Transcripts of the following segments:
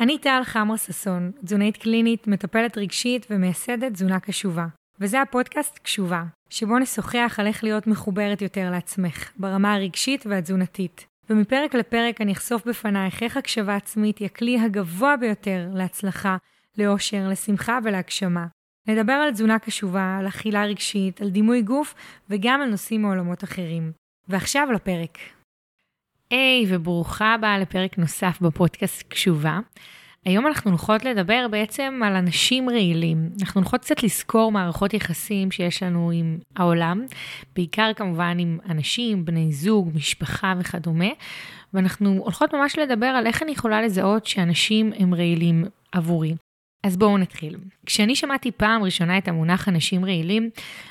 אני טל חמרה ששון, תזונאית קלינית, מטפלת רגשית ומייסדת תזונה קשובה. וזה הפודקאסט קשובה, שבו נשוחח על איך להיות מחוברת יותר לעצמך, ברמה הרגשית והתזונתית. ומפרק לפרק אני אחשוף בפנייך איך הקשבה עצמית היא הכלי הגבוה ביותר להצלחה, לאושר, לשמחה ולהגשמה. נדבר על תזונה קשובה, על אכילה רגשית, על דימוי גוף וגם על נושאים מעולמות אחרים. ועכשיו לפרק. היי, hey, וברוכה הבאה לפרק נוסף בפודקאסט קשובה. היום אנחנו הולכות לדבר בעצם על אנשים רעילים. אנחנו הולכות קצת לזכור מערכות יחסים שיש לנו עם העולם, בעיקר כמובן עם אנשים, בני זוג, משפחה וכדומה, ואנחנו הולכות ממש לדבר על איך אני יכולה לזהות שאנשים הם רעילים עבורי. אז בואו נתחיל. כשאני שמעתי פעם ראשונה את המונח אנשים רעילים,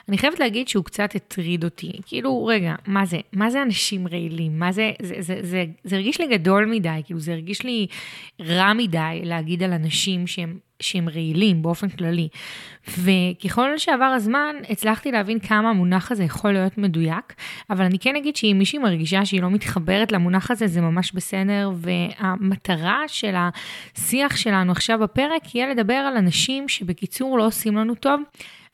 אני חייבת להגיד שהוא קצת הטריד אותי. כאילו, רגע, מה זה? מה זה אנשים רעילים? מה זה? זה, זה, זה, זה הרגיש לי גדול מדי, כאילו זה הרגיש לי רע מדי להגיד על אנשים שהם שהם רעילים באופן כללי. וככל שעבר הזמן, הצלחתי להבין כמה המונח הזה יכול להיות מדויק, אבל אני כן אגיד שאם מישהי מרגישה שהיא לא מתחברת למונח הזה, זה ממש בסדר, והמטרה של השיח שלנו עכשיו בפרק יהיה לדבר על אנשים שבקיצור לא עושים לנו טוב.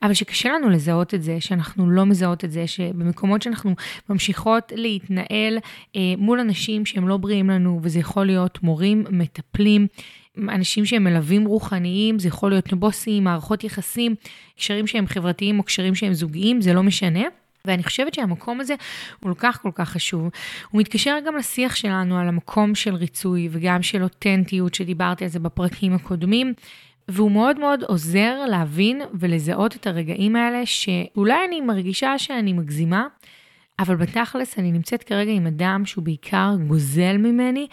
אבל שקשה לנו לזהות את זה, שאנחנו לא מזהות את זה, שבמקומות שאנחנו ממשיכות להתנהל אה, מול אנשים שהם לא בריאים לנו, וזה יכול להיות מורים, מטפלים, אנשים שהם מלווים רוחניים, זה יכול להיות בוסים, מערכות יחסים, קשרים שהם חברתיים או קשרים שהם זוגיים, זה לא משנה. ואני חושבת שהמקום הזה הוא כל כך כל כך חשוב. הוא מתקשר גם לשיח שלנו על המקום של ריצוי וגם של אותנטיות, שדיברתי על זה בפרקים הקודמים. והוא מאוד מאוד עוזר להבין ולזהות את הרגעים האלה שאולי אני מרגישה שאני מגזימה, אבל בתכלס אני נמצאת כרגע עם אדם שהוא בעיקר גוזל ממני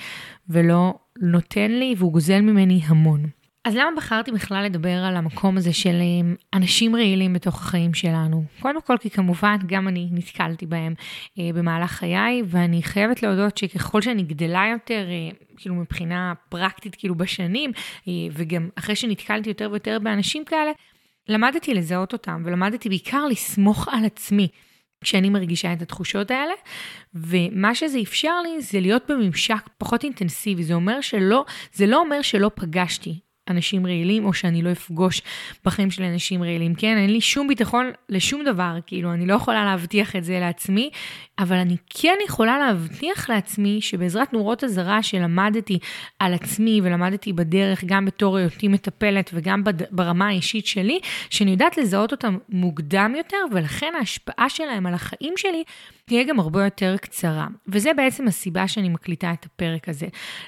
ולא נותן לי והוא גוזל ממני המון. אז למה בחרתי בכלל לדבר על המקום הזה של אה, אנשים רעילים בתוך החיים שלנו? קודם כל כי כמובן גם אני נתקלתי בהם אה, במהלך חיי, ואני חייבת להודות שככל שאני גדלה יותר, אה, כאילו מבחינה פרקטית, כאילו בשנים, אה, וגם אחרי שנתקלתי יותר ויותר באנשים כאלה, למדתי לזהות אותם, ולמדתי בעיקר לסמוך על עצמי. כשאני מרגישה את התחושות האלה, ומה שזה אפשר לי זה להיות בממשק פחות אינטנסיבי, זה אומר שלא, זה לא אומר שלא פגשתי אנשים רעילים, או שאני לא אפגוש בחיים של אנשים רעילים. כן, אין לי שום ביטחון לשום דבר, כאילו, אני לא יכולה להבטיח את זה לעצמי, אבל אני כן יכולה להבטיח לעצמי שבעזרת נורות אזהרה שלמדתי על עצמי ולמדתי בדרך, גם בתור היותי מטפלת וגם ברמה האישית שלי, שאני יודעת לזהות אותם מוקדם יותר, ולכן ההשפעה שלהם על החיים שלי תהיה גם הרבה יותר קצרה. וזה בעצם הסיבה שאני מקליטה את הפרק הזה.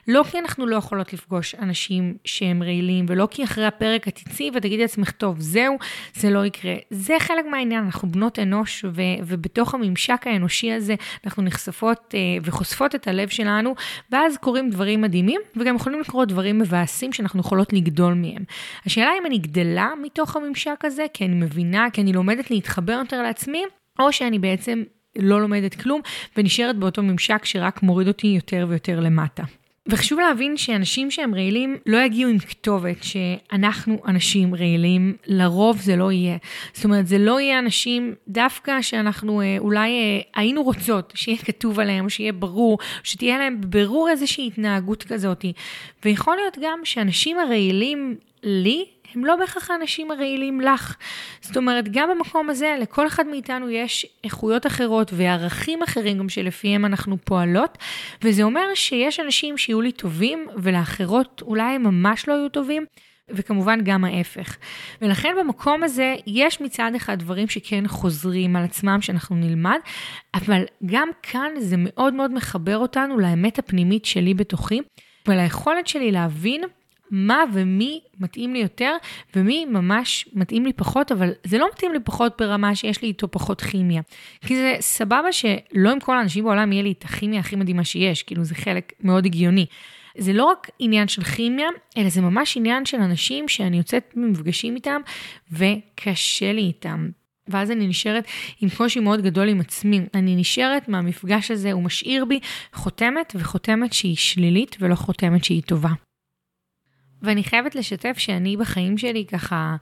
לא כי אנחנו לא יכולות לפגוש אנשים שהם רעילים, ולא כי אחרי הפרק את תצאי ותגידי לעצמך, טוב, זהו, זה לא יקרה. זה חלק מהעניין, אנחנו בנות אנוש, ו- ובתוך הממשק האנושי הזה אנחנו נחשפות אה, וחושפות את הלב שלנו, ואז קורים דברים מדהימים, וגם יכולים לקרות דברים מבאסים שאנחנו יכולות לגדול מהם. השאלה אם אני גדלה מתוך הממשק הזה, כי אני מבינה, כי אני לומדת להתחבר יותר לעצמי, או שאני בעצם לא לומדת כלום ונשארת באותו ממשק שרק מוריד אותי יותר ויותר למטה. וחשוב להבין שאנשים שהם רעילים לא יגיעו עם כתובת שאנחנו אנשים רעילים, לרוב זה לא יהיה. זאת אומרת, זה לא יהיה אנשים דווקא שאנחנו אה, אולי אה, היינו רוצות שיהיה כתוב עליהם, שיהיה ברור, שתהיה להם ברור איזושהי התנהגות כזאת. ויכול להיות גם שאנשים הרעילים לי, הם לא בהכרח האנשים הרעילים לך. זאת אומרת, גם במקום הזה, לכל אחד מאיתנו יש איכויות אחרות וערכים אחרים גם שלפיהם אנחנו פועלות, וזה אומר שיש אנשים שיהיו לי טובים, ולאחרות אולי הם ממש לא יהיו טובים. וכמובן גם ההפך. ולכן במקום הזה יש מצד אחד דברים שכן חוזרים על עצמם שאנחנו נלמד, אבל גם כאן זה מאוד מאוד מחבר אותנו לאמת הפנימית שלי בתוכי, וליכולת שלי להבין מה ומי מתאים לי יותר, ומי ממש מתאים לי פחות, אבל זה לא מתאים לי פחות ברמה שיש לי איתו פחות כימיה. כי זה סבבה שלא עם כל האנשים בעולם יהיה לי את הכימיה הכי מדהימה שיש, כאילו זה חלק מאוד הגיוני. זה לא רק עניין של כימיה, אלא זה ממש עניין של אנשים שאני יוצאת ממפגשים איתם, וקשה לי איתם. ואז אני נשארת עם קושי מאוד גדול עם עצמי. אני נשארת מהמפגש הזה, הוא משאיר בי חותמת, וחותמת שהיא שלילית ולא חותמת שהיא טובה. ואני חייבת לשתף שאני בחיים שלי ככה,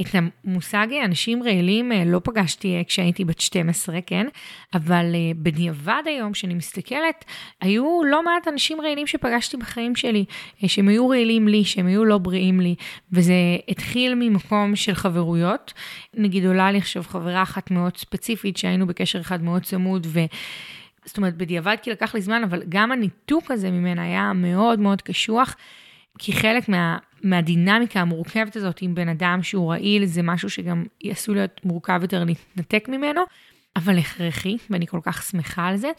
את המושג אנשים רעילים אה, לא פגשתי אה, כשהייתי בת 12, כן? אבל אה, בדיעבד היום, כשאני מסתכלת, היו לא מעט אנשים רעילים שפגשתי בחיים שלי, שהם היו רעילים לי, שהם היו לא בריאים לי, וזה התחיל ממקום של חברויות. נגיד עולה לי עכשיו חברה אחת מאוד ספציפית, שהיינו בקשר אחד מאוד צמוד, ו... זאת אומרת, בדיעבד כי לקח לי זמן, אבל גם הניתוק הזה ממנה היה מאוד מאוד קשוח. כי חלק מה, מהדינמיקה המורכבת הזאת עם בן אדם שהוא רעיל, זה משהו שגם עשוי להיות מורכב יותר להתנתק ממנו, אבל הכרחי, ואני כל כך שמחה על זה.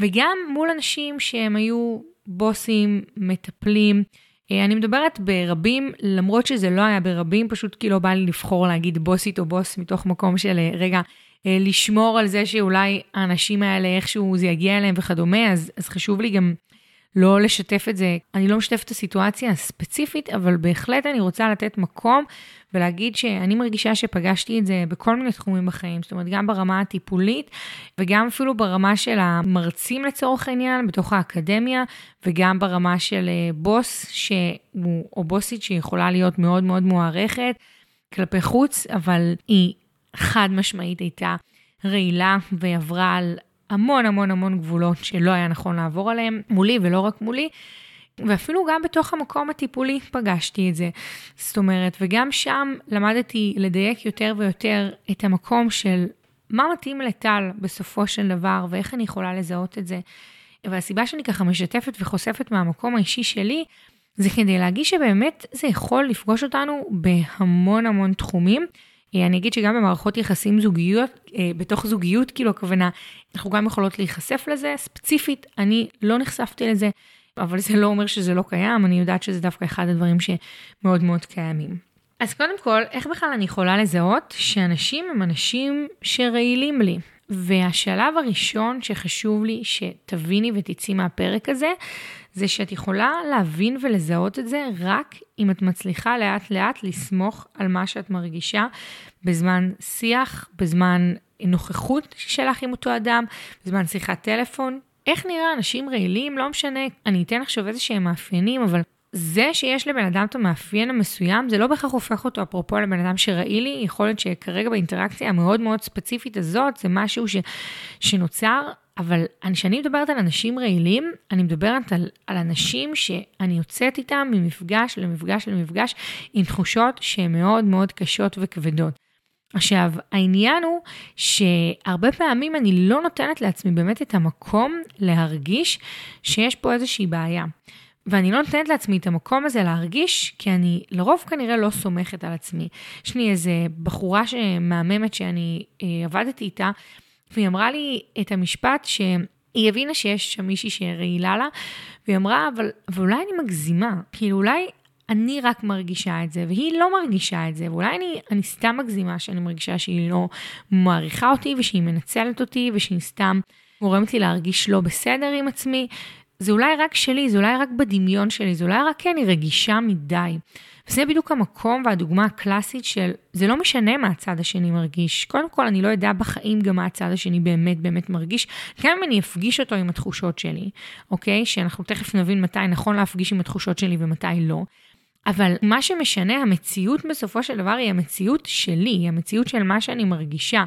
וגם מול אנשים שהם היו בוסים, מטפלים. אה, אני מדברת ברבים, למרות שזה לא היה ברבים, פשוט כי לא בא לי לבחור להגיד בוסית או בוס מתוך מקום של אה, רגע, אה, לשמור על זה שאולי האנשים האלה איכשהו זה יגיע אליהם וכדומה, אז, אז חשוב לי גם לא לשתף את זה. אני לא משתפת את הסיטואציה הספציפית, אבל בהחלט אני רוצה לתת מקום ולהגיד שאני מרגישה שפגשתי את זה בכל מיני תחומים בחיים, זאת אומרת, גם ברמה הטיפולית וגם אפילו ברמה של המרצים לצורך העניין, בתוך האקדמיה, וגם ברמה של אה, בוס שהוא, או בוסית שיכולה להיות מאוד מאוד מוערכת כלפי חוץ, אבל היא חד משמעית הייתה רעילה ועברה על המון המון המון גבולות שלא היה נכון לעבור עליהם, מולי ולא רק מולי. ואפילו גם בתוך המקום הטיפולי פגשתי את זה. זאת אומרת, וגם שם למדתי לדייק יותר ויותר את המקום של מה מתאים לטל בסופו של דבר, ואיך אני יכולה לזהות את זה. והסיבה שאני ככה משתפת וחושפת מהמקום האישי שלי, זה כדי להגיש שבאמת זה יכול לפגוש אותנו בהמון המון תחומים. אה, אני אגיד שגם במערכות יחסים זוגיות, אה, בתוך זוגיות, כאילו הכוונה, אנחנו גם יכולות להיחשף לזה, ספציפית, אני לא נחשפתי לזה, אבל זה לא אומר שזה לא קיים, אני יודעת שזה דווקא אחד הדברים שמאוד מאוד קיימים. אז קודם כל, איך בכלל אני יכולה לזהות שאנשים הם אנשים שרעילים לי? והשלב הראשון שחשוב לי שתביני ותצאי מהפרק הזה, זה שאת יכולה להבין ולזהות את זה רק אם את מצליחה לאט לאט לסמוך על מה שאת מרגישה בזמן שיח, בזמן נוכחות שלך עם אותו אדם, בזמן שיחת טלפון. איך נראה אנשים רעילים? לא משנה, אני אתן עכשיו איזה שהם מאפיינים, אבל זה שיש לבן אדם את המאפיין המסוים, זה לא בהכרח הופך אותו, אפרופו לבן אדם שראי לי, יכול להיות שכרגע באינטראקציה המאוד מאוד ספציפית הזאת, זה משהו ש, שנוצר, אבל כשאני מדברת על אנשים רעילים, אני מדברת על, על אנשים שאני יוצאת איתם ממפגש למפגש למפגש, עם תחושות שהן מאוד מאוד קשות וכבדות. עכשיו, העניין הוא שהרבה פעמים אני לא נותנת לעצמי באמת את המקום להרגיש שיש פה איזושהי בעיה. ואני לא נותנת לעצמי את המקום הזה להרגיש, כי אני לרוב כנראה לא סומכת על עצמי. יש לי איזה בחורה מהממת שאני אה, עבדתי איתה, והיא אמרה לי את המשפט שהיא הבינה שיש שם מישהי שרעילה לה, והיא אמרה, אבל, אבל אולי אני מגזימה, כאילו אולי אני רק מרגישה את זה, והיא לא מרגישה את זה, ואולי אני, אני סתם מגזימה שאני מרגישה שהיא לא מעריכה אותי, ושהיא מנצלת אותי, ושהיא סתם גורמת לי להרגיש לא בסדר עם עצמי. זה אולי רק שלי, זה אולי רק בדמיון שלי, זה אולי רק כי אני רגישה מדי. וזה בדיוק המקום והדוגמה הקלאסית של, זה לא משנה מה הצד השני מרגיש. קודם כל, אני לא אדע בחיים גם מה הצד השני באמת באמת מרגיש, גם אם אני אפגיש אותו עם התחושות שלי, אוקיי? שאנחנו תכף נבין מתי נכון להפגיש עם התחושות שלי ומתי לא. אבל מה שמשנה, המציאות בסופו של דבר היא המציאות שלי, היא המציאות של מה שאני מרגישה.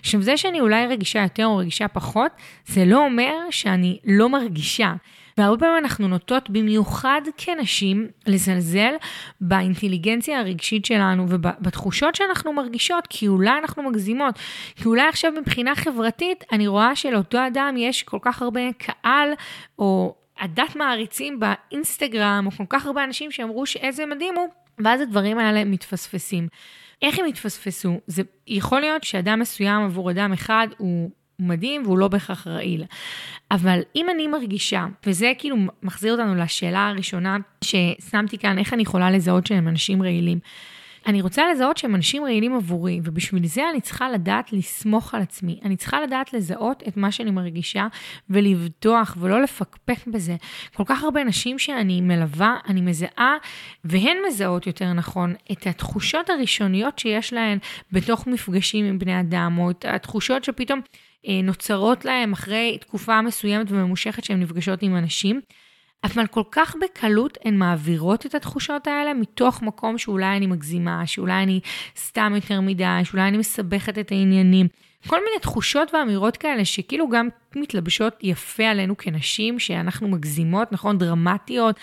עכשיו, זה שאני אולי רגישה יותר או רגישה פחות, זה לא אומר שאני לא מרגישה. והרבה פעמים אנחנו נוטות במיוחד כנשים לזלזל באינטליגנציה הרגשית שלנו ובתחושות שאנחנו מרגישות, כי אולי אנחנו מגזימות. כי אולי עכשיו מבחינה חברתית אני רואה שלאותו אדם יש כל כך הרבה קהל, או עדת מעריצים באינסטגרם, או כל כך הרבה אנשים שאמרו שאיזה מדהים הוא, ואז הדברים האלה מתפספסים. איך הם יתפספסו? זה יכול להיות שאדם מסוים עבור אדם אחד הוא מדהים והוא לא בהכרח רעיל. אבל אם אני מרגישה, וזה כאילו מחזיר אותנו לשאלה הראשונה ששמתי כאן, איך אני יכולה לזהות שהם אנשים רעילים. אני רוצה לזהות שהם אנשים רעילים עבורי, ובשביל זה אני צריכה לדעת לסמוך על עצמי. אני צריכה לדעת לזהות את מה שאני מרגישה ולבטוח ולא לפקפק בזה. כל כך הרבה נשים שאני מלווה, אני מזהה, והן מזהות יותר נכון, את התחושות הראשוניות שיש להן בתוך מפגשים עם בני אדם, או את התחושות שפתאום נוצרות להם אחרי תקופה מסוימת וממושכת שהן נפגשות עם אנשים. אבל כל כך בקלות הן מעבירות את התחושות האלה מתוך מקום שאולי אני מגזימה, שאולי אני סתם יותר מדי, שאולי אני מסבכת את העניינים. כל מיני תחושות ואמירות כאלה שכאילו גם מתלבשות יפה עלינו כנשים, שאנחנו מגזימות, נכון? דרמטיות, אה,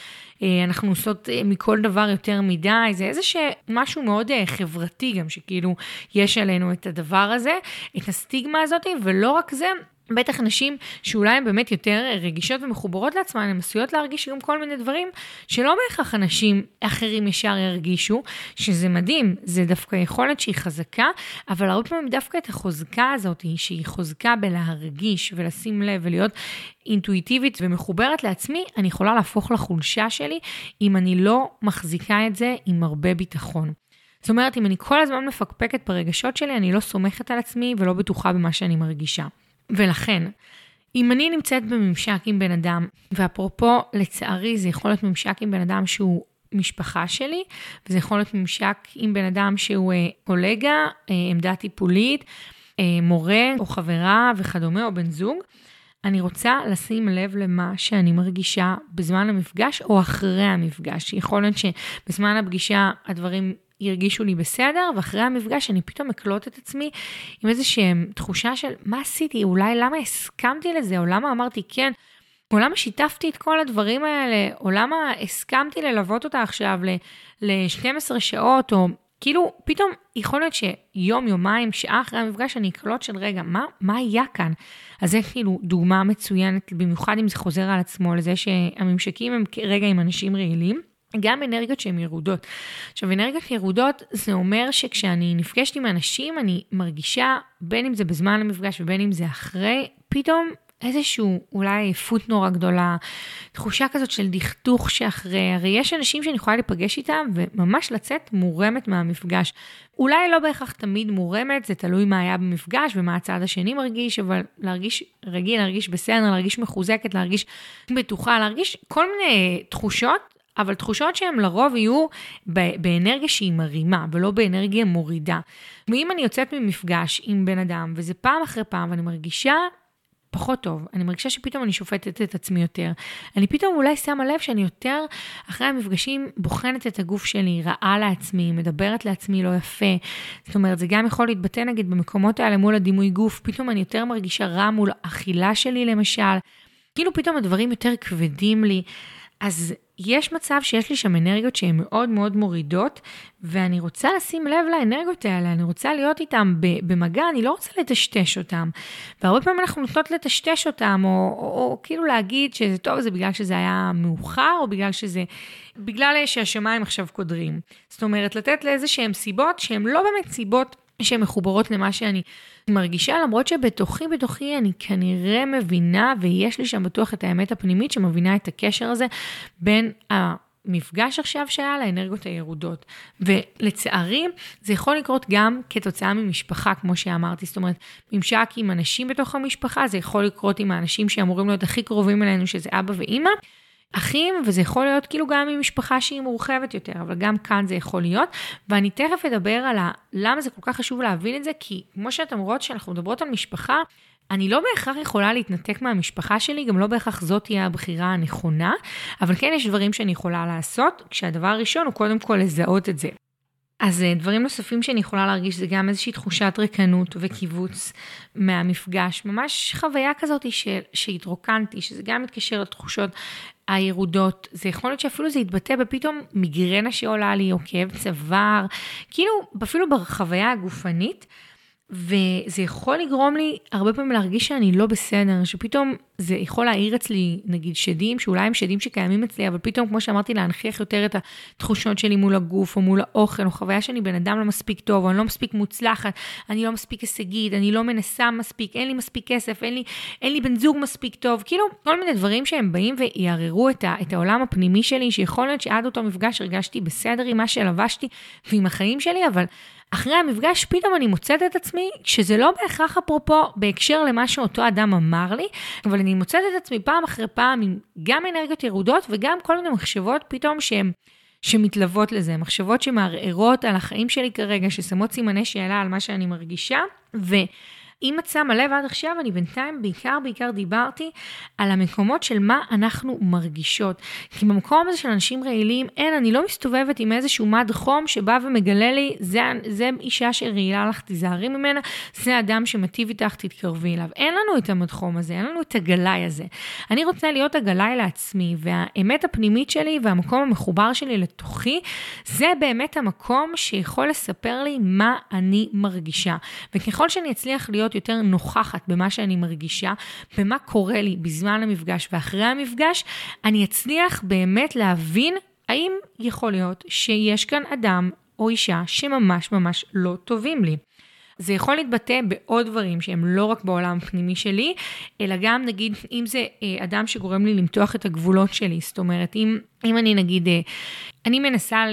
אנחנו עושות אה, מכל דבר יותר מדי, זה איזה משהו מאוד אה, חברתי גם, שכאילו יש עלינו את הדבר הזה, את הסטיגמה הזאת, ולא רק זה, בטח נשים שאולי הן באמת יותר רגישות ומחוברות לעצמן, הן עשויות להרגיש גם כל מיני דברים שלא בהכרח אנשים אחרים ישר ירגישו, שזה מדהים, זה דווקא יכולת שהיא חזקה, אבל הרבה פעמים דווקא את החוזקה הזאת, שהיא חוזקה בלהרגיש ולשים לב ולהיות אינטואיטיבית ומחוברת לעצמי, אני יכולה להפוך לחולשה שלי אם אני לא מחזיקה את זה עם הרבה ביטחון. זאת אומרת, אם אני כל הזמן מפקפקת ברגשות שלי, אני לא סומכת על עצמי ולא בטוחה במה שאני מרגישה. ולכן, אם אני נמצאת בממשק עם בן אדם, ואפרופו, לצערי, זה יכול להיות ממשק עם בן אדם שהוא משפחה שלי, וזה יכול להיות ממשק עם בן אדם שהוא אה, קולגה, אה, עמדה טיפולית, אה, מורה או חברה וכדומה, או בן זוג, אני רוצה לשים לב למה שאני מרגישה בזמן המפגש או אחרי המפגש. יכול להיות שבזמן הפגישה הדברים ירגישו לי בסדר, ואחרי המפגש אני פתאום אקלוט את עצמי עם איזושהי תחושה של מה עשיתי, אולי למה הסכמתי לזה, או למה אמרתי כן, או למה שיתפתי את כל הדברים האלה, או למה הסכמתי ללוות אותה עכשיו ל-12 שעות, או כאילו פתאום יכול להיות שיום, יומיים, שעה אחרי המפגש אני אקלוט של רגע, מה, מה היה כאן? אז זה כאילו דוגמה מצוינת, במיוחד אם זה חוזר על עצמו, לזה שהממשקים הם רגע עם אנשים רעילים. גם אנרגיות שהן ירודות. עכשיו, אנרגיות ירודות זה אומר שכשאני נפגשת עם אנשים, אני מרגישה, בין אם זה בזמן המפגש ובין אם זה אחרי, פתאום איזשהו אולי עייפות נורא גדולה, תחושה כזאת של דכדוך שאחרי, הרי יש אנשים שאני יכולה להיפגש איתם וממש לצאת מורמת מהמפגש. אולי לא בהכרח תמיד מורמת, זה תלוי מה היה במפגש ומה הצד השני מרגיש, אבל להרגיש רגיל, להרגיש בסדר, להרגיש מחוזקת, להרגיש בטוחה, להרגיש כל מיני תחושות אבל תחושות שהן לרוב יהיו באנרגיה שהיא מרימה, ולא באנרגיה מורידה. ואם אני יוצאת ממפגש עם בן אדם, וזה פעם אחרי פעם, ואני מרגישה פחות טוב, אני מרגישה שפתאום אני שופטת את עצמי יותר. אני פתאום אולי שמה לב שאני יותר, אחרי המפגשים, בוחנת את הגוף שלי, רעה לעצמי, מדברת לעצמי לא יפה. זאת אומרת, זה גם יכול להתבטא נגיד במקומות האלה מול הדימוי גוף, פתאום אני יותר מרגישה רע מול אכילה שלי למשל. כאילו פתאום הדברים יותר כבדים לי. אז יש מצב שיש לי שם אנרגיות שהן מאוד מאוד מורידות, ואני רוצה לשים לב לאנרגיות האלה, אני רוצה להיות איתן במגע, אני לא רוצה לטשטש אותן. והרבה פעמים אנחנו נוטות לטשטש אותן, או, או, או כאילו להגיד שזה טוב, זה בגלל שזה היה מאוחר, או בגלל שזה... בגלל שהשמיים עכשיו קודרים. זאת אומרת, לתת לאיזה שהן סיבות שהן לא באמת סיבות שהן מחוברות למה שאני מרגישה, למרות שבתוכי, בתוכי אני כנראה מבינה, ויש לי שם בטוח את האמת הפנימית שמבינה את הקשר הזה בין המפגש עכשיו שהיה לאנרגיות הירודות. ולצערי, זה יכול לקרות גם כתוצאה ממשפחה, כמו שאמרתי, זאת אומרת, ממשק עם אנשים בתוך המשפחה, זה יכול לקרות עם האנשים שאמורים להיות הכי קרובים אלינו, שזה אבא ואימא. אחים, וזה יכול להיות כאילו גם עם משפחה שהיא מורחבת יותר, אבל גם כאן זה יכול להיות. ואני תכף אדבר על ה... למה זה כל כך חשוב להבין את זה, כי כמו שאתם רואות, כשאנחנו מדברות על משפחה, אני לא בהכרח יכולה להתנתק מהמשפחה שלי, גם לא בהכרח זאת תהיה הבחירה הנכונה, אבל כן יש דברים שאני יכולה לעשות, כשהדבר הראשון הוא קודם כל לזהות את זה. אז אה, דברים נוספים שאני יכולה להרגיש זה גם איזושהי תחושת ריקנות וקיבוץ מהמפגש, ממש חוויה כזאת שהתרוקנתי, שזה גם מתקשר לתחושות הירודות, זה יכול להיות שאפילו זה יתבטא בפתאום מיגרנה שעולה לי, או כאב צוואר, כאילו אפילו בחוויה הגופנית. וזה יכול לגרום לי הרבה פעמים להרגיש שאני לא בסדר, שפתאום זה יכול להעיר אצלי, נגיד, שדים, שאולי הם שדים שקיימים אצלי, אבל פתאום, כמו שאמרתי, להנכיח יותר את התחושות שלי מול הגוף, או מול האוכל, או חוויה שאני בן אדם לא מספיק טוב, או אני לא מספיק מוצלחת, אני לא מספיק הישגית, אני לא מנסה מספיק, אין לי מספיק כסף, אין לי, אין לי בן זוג מספיק טוב, כאילו, כל מיני דברים שהם באים ויערערו את, את העולם הפנימי שלי, שיכול להיות שעד אותו מפגש הרגשתי בסדר עם מה שלבשתי ועם החיים שלי, אבל אחרי המפגש פתאום אני מוצאת את עצמי, שזה לא בהכרח אפרופו בהקשר למה שאותו אדם אמר לי, אבל אני מוצאת את עצמי פעם אחרי פעם עם גם אנרגיות ירודות וגם כל מיני מחשבות פתאום שהן... שמתלוות לזה, מחשבות שמערערות על החיים שלי כרגע, ששמות סימני שאלה על מה שאני מרגישה, ו... אם את שמה לב עד עכשיו, אני בינתיים בעיקר בעיקר דיברתי על המקומות של מה אנחנו מרגישות. כי במקום הזה של אנשים רעילים, אין, אני לא מסתובבת עם איזשהו מד חום שבא ומגלה לי, זה, זה אישה שרעילה לך, תיזהרי ממנה, זה אדם שמטיב איתך, תתקרבי אליו. אין לנו את המד חום הזה, אין לנו את הגלאי הזה. אני רוצה להיות הגלאי לעצמי, והאמת הפנימית שלי והמקום המחובר שלי לתוכי, זה באמת המקום שיכול לספר לי מה אני מרגישה. וככל שאני אצליח להיות יותר נוכחת במה שאני מרגישה, במה קורה לי בזמן המפגש ואחרי המפגש, אני אצליח באמת להבין האם יכול להיות שיש כאן אדם או אישה שממש ממש לא טובים לי. זה יכול להתבטא בעוד דברים שהם לא רק בעולם הפנימי שלי, אלא גם נגיד אם זה אה, אדם שגורם לי למתוח את הגבולות שלי, זאת אומרת אם, אם אני נגיד, אה, אני מנסה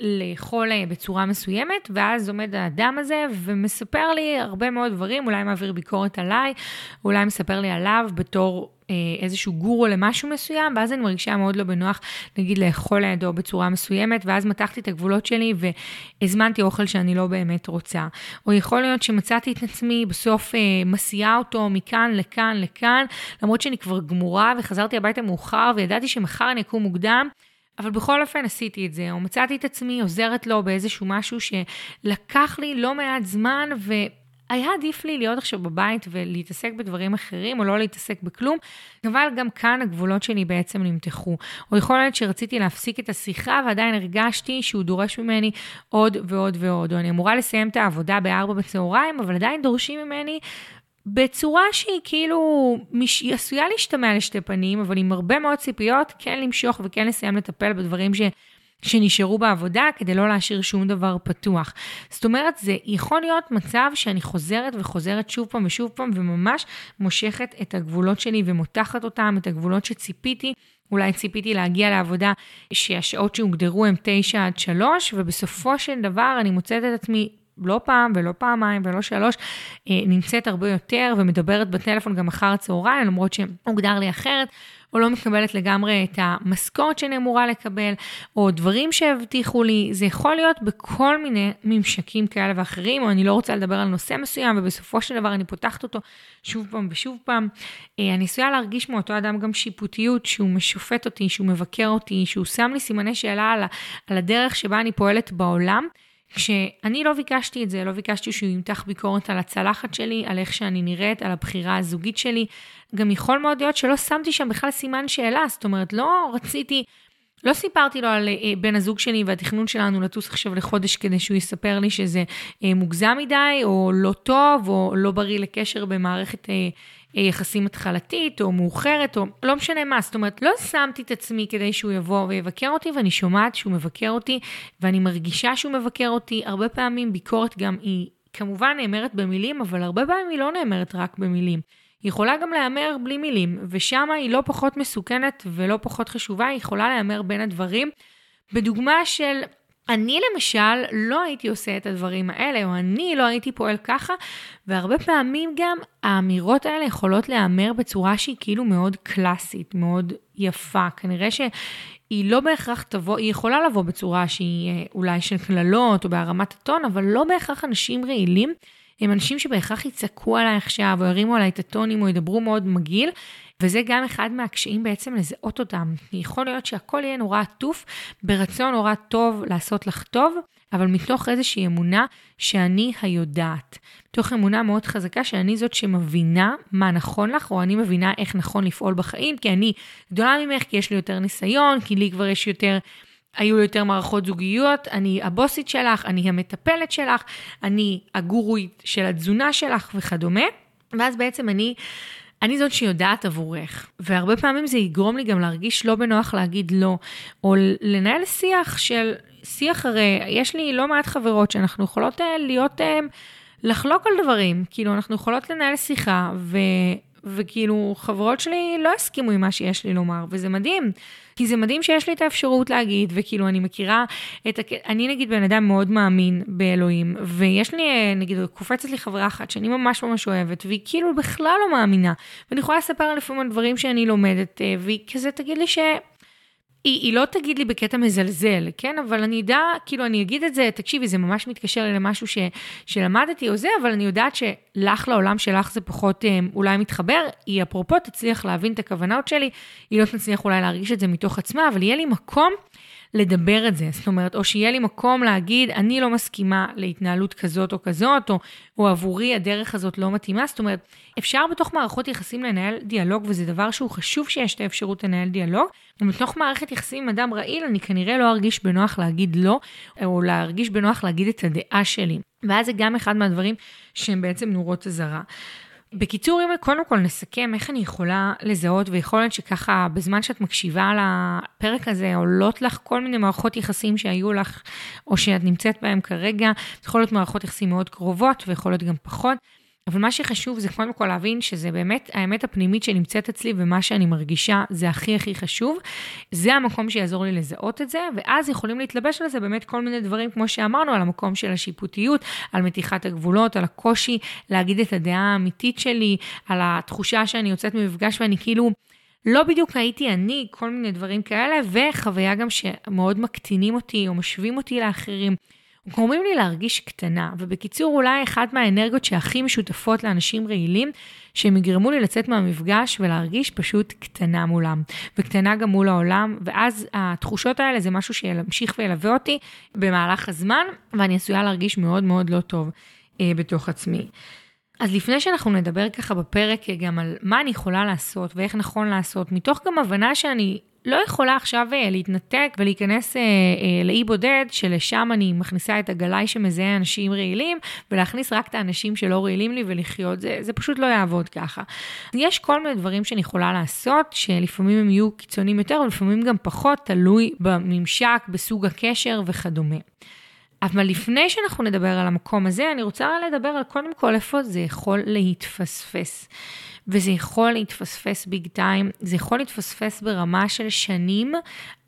לאכול אה, בצורה מסוימת, ואז עומד האדם הזה ומספר לי הרבה מאוד דברים, אולי מעביר ביקורת עליי, אולי מספר לי עליו בתור איזשהו גורו למשהו מסוים, ואז אני מרגישה מאוד לא בנוח, נגיד, לאכול לידו בצורה מסוימת, ואז מתחתי את הגבולות שלי והזמנתי אוכל שאני לא באמת רוצה. או יכול להיות שמצאתי את עצמי בסוף אה, מסיעה אותו מכאן לכאן לכאן, למרות שאני כבר גמורה וחזרתי הביתה מאוחר וידעתי שמחר אני אקום מוקדם. אבל בכל אופן עשיתי את זה, או מצאתי את עצמי עוזרת לו באיזשהו משהו שלקח לי לא מעט זמן, ו... היה עדיף לי להיות עכשיו בבית ולהתעסק בדברים אחרים, או לא להתעסק בכלום, אבל גם כאן הגבולות שלי בעצם נמתחו. או יכול להיות שרציתי להפסיק את השיחה, ועדיין הרגשתי שהוא דורש ממני עוד ועוד ועוד. או אני אמורה לסיים את העבודה ב-4 בצהריים, אבל עדיין דורשים ממני בצורה שהיא כאילו מש... עשויה להשתמע לשתי פנים, אבל עם הרבה מאוד ציפיות, כן למשוך וכן לסיים לטפל בדברים ש... שנשארו בעבודה כדי לא להשאיר שום דבר פתוח. זאת אומרת, זה יכול להיות מצב שאני חוזרת וחוזרת שוב פעם ושוב פעם וממש מושכת את הגבולות שלי ומותחת אותם, את הגבולות שציפיתי. אולי ציפיתי להגיע לעבודה שהשעות שהוגדרו הן 9 עד 3, ובסופו של דבר אני מוצאת את עצמי לא פעם ולא פעמיים ולא שלוש, אה, נמצאת הרבה יותר ומדברת בטלפון גם אחר הצהריים, למרות שהוגדר לי אחרת. או לא מקבלת לגמרי את המשכורת שאני אמורה לקבל, או דברים שהבטיחו לי, זה יכול להיות בכל מיני ממשקים כאלה ואחרים, או אני לא רוצה לדבר על נושא מסוים, ובסופו של דבר אני פותחת אותו שוב פעם ושוב פעם. אה, אני עשויה להרגיש מאותו אדם גם שיפוטיות, שהוא משופט אותי, שהוא מבקר אותי, שהוא שם לי סימני שאלה על, על הדרך שבה אני פועלת בעולם. כשאני לא ביקשתי את זה, לא ביקשתי שהוא ימתח ביקורת על הצלחת שלי, על איך שאני נראית, על הבחירה הזוגית שלי. גם יכול מאוד להיות שלא שמתי שם בכלל סימן שאלה, זאת אומרת, לא רציתי, לא סיפרתי לו על אה, בן הזוג שלי והתכנון שלנו לטוס עכשיו לחודש כדי שהוא יספר לי שזה אה, מוגזם מדי, או לא טוב, או לא בריא לקשר במערכת אה, אה, יחסים התחלתית או מאוחרת או לא משנה מה, זאת אומרת, לא שמתי את עצמי כדי שהוא יבוא ויבקר אותי ואני שומעת שהוא מבקר אותי ואני מרגישה שהוא מבקר אותי. הרבה פעמים ביקורת גם היא כמובן נאמרת במילים, אבל הרבה פעמים היא לא נאמרת רק במילים. היא יכולה גם להיאמר בלי מילים, ושם היא לא פחות מסוכנת ולא פחות חשובה, היא יכולה להיאמר בין הדברים. בדוגמה של אני למשל לא הייתי עושה את הדברים האלה, או אני לא הייתי פועל ככה, והרבה פעמים גם האמירות האלה יכולות להיאמר בצורה שהיא כאילו מאוד קלאסית, מאוד יפה. כנראה שהיא לא בהכרח תבוא, היא יכולה לבוא בצורה שהיא אה, אולי של קללות או בהרמת הטון, אבל לא בהכרח אנשים רעילים. הם אנשים שבהכרח יצעקו עליי עכשיו, או ירימו עליי את הטונים, או ידברו מאוד מגעיל, וזה גם אחד מהקשיים בעצם לזהות אותם. יכול להיות שהכל יהיה נורא עטוף, ברצון נורא טוב לעשות לך טוב, אבל מתוך איזושהי אמונה שאני היודעת. מתוך אמונה מאוד חזקה שאני זאת שמבינה מה נכון לך, או אני מבינה איך נכון לפעול בחיים, כי אני גדולה ממך, כי יש לי יותר ניסיון, כי לי כבר יש יותר... היו לי יותר מערכות זוגיות, אני הבוסית שלך, אני המטפלת שלך, אני הגורואית של התזונה שלך וכדומה. ואז בעצם אני אני זאת שיודעת עבורך, והרבה פעמים זה יגרום לי גם להרגיש לא בנוח להגיד לא, או לנהל שיח של, שיח הרי, יש לי לא מעט חברות שאנחנו יכולות אה, להיות, אה, לחלוק על דברים, כאילו אנחנו יכולות לנהל שיחה, ו... וכאילו חברות שלי לא הסכימו עם מה שיש לי לומר, וזה מדהים. כי זה מדהים שיש לי את האפשרות להגיד, וכאילו אני מכירה את, הק... אני נגיד בן אדם מאוד מאמין באלוהים, ויש לי, אה, נגיד, קופצת לי חברה אחת שאני ממש ממש אוהבת, והיא כאילו בכלל לא מאמינה, ואני יכולה לספר לפעמים על דברים שאני לומדת, אה, והיא כזה תגיד לי ש... היא, היא לא תגיד לי בקטע מזלזל, כן? אבל אני אדע, כאילו, אני אגיד את זה, תקשיבי, זה ממש מתקשר למשהו ש, שלמדתי או זה, אבל אני יודעת שלך לעולם שלך זה פחות אה, אולי מתחבר. היא אפרופו תצליח להבין את הכוונות שלי, היא לא תצליח אולי להרגיש את זה מתוך עצמה, אבל יהיה לי מקום לדבר את זה. זאת אומרת, או שיהיה לי מקום להגיד, אני לא מסכימה להתנהלות כזאת או כזאת, או, או עבורי הדרך הזאת לא מתאימה. זאת אומרת, אפשר בתוך מערכות יחסים לנהל דיאלוג, וזה דבר שהוא חשוב שיש את האפשרות לנהל דיאלוג. ובתוך מערכת יחסים עם אדם רעיל, אני כנראה לא ארגיש בנוח להגיד לא, או להרגיש בנוח להגיד את הדעה שלי. ואז זה גם אחד מהדברים שהם בעצם נורות אזהרה. בקיצור, אם קודם כל נסכם איך אני יכולה לזהות, ויכול להיות שככה בזמן שאת מקשיבה לפרק הזה, עולות לך כל מיני מערכות יחסים שהיו לך, או שאת נמצאת בהם כרגע, זה יכול להיות מערכות יחסים מאוד קרובות, ויכול להיות גם פחות. אבל מה שחשוב זה קודם כל להבין שזה באמת האמת הפנימית שנמצאת אצלי ומה שאני מרגישה זה הכי הכי חשוב. זה המקום שיעזור לי לזהות את זה, ואז יכולים להתלבש על זה באמת כל מיני דברים, כמו שאמרנו, על המקום של השיפוטיות, על מתיחת הגבולות, על הקושי להגיד את הדעה האמיתית שלי, על התחושה שאני יוצאת ממפגש ואני כאילו... לא בדיוק הייתי אני, כל מיני דברים כאלה, וחוויה גם שמאוד מקטינים אותי או משווים אותי לאחרים. גורמים לי להרגיש קטנה, ובקיצור, אולי אחת מהאנרגיות שהכי משותפות לאנשים רעילים, שהם יגרמו לי לצאת מהמפגש ולהרגיש פשוט קטנה מולם, וקטנה גם מול העולם, ואז התחושות האלה זה משהו שימשיך וילווה אותי במהלך הזמן, ואני עשויה להרגיש מאוד מאוד לא טוב אה, בתוך עצמי. אז לפני שאנחנו נדבר ככה בפרק גם על מה אני יכולה לעשות ואיך נכון לעשות, מתוך גם הבנה שאני לא יכולה עכשיו אה, להתנתק ולהיכנס אה, אה, לאי בודד, שלשם אני מכניסה את הגלאי שמזהה אנשים רעילים, ולהכניס רק את האנשים שלא רעילים לי ולחיות. זה, זה פשוט לא יעבוד ככה. יש כל מיני דברים שאני יכולה לעשות, שלפעמים הם יהיו קיצוניים יותר, ולפעמים גם פחות, תלוי בממשק, בסוג הקשר וכדומה. אבל לפני שאנחנו נדבר על המקום הזה, אני רוצה לדבר על קודם כל איפה זה יכול להתפספס. וזה יכול להתפספס ביג טיים, זה יכול להתפספס ברמה של שנים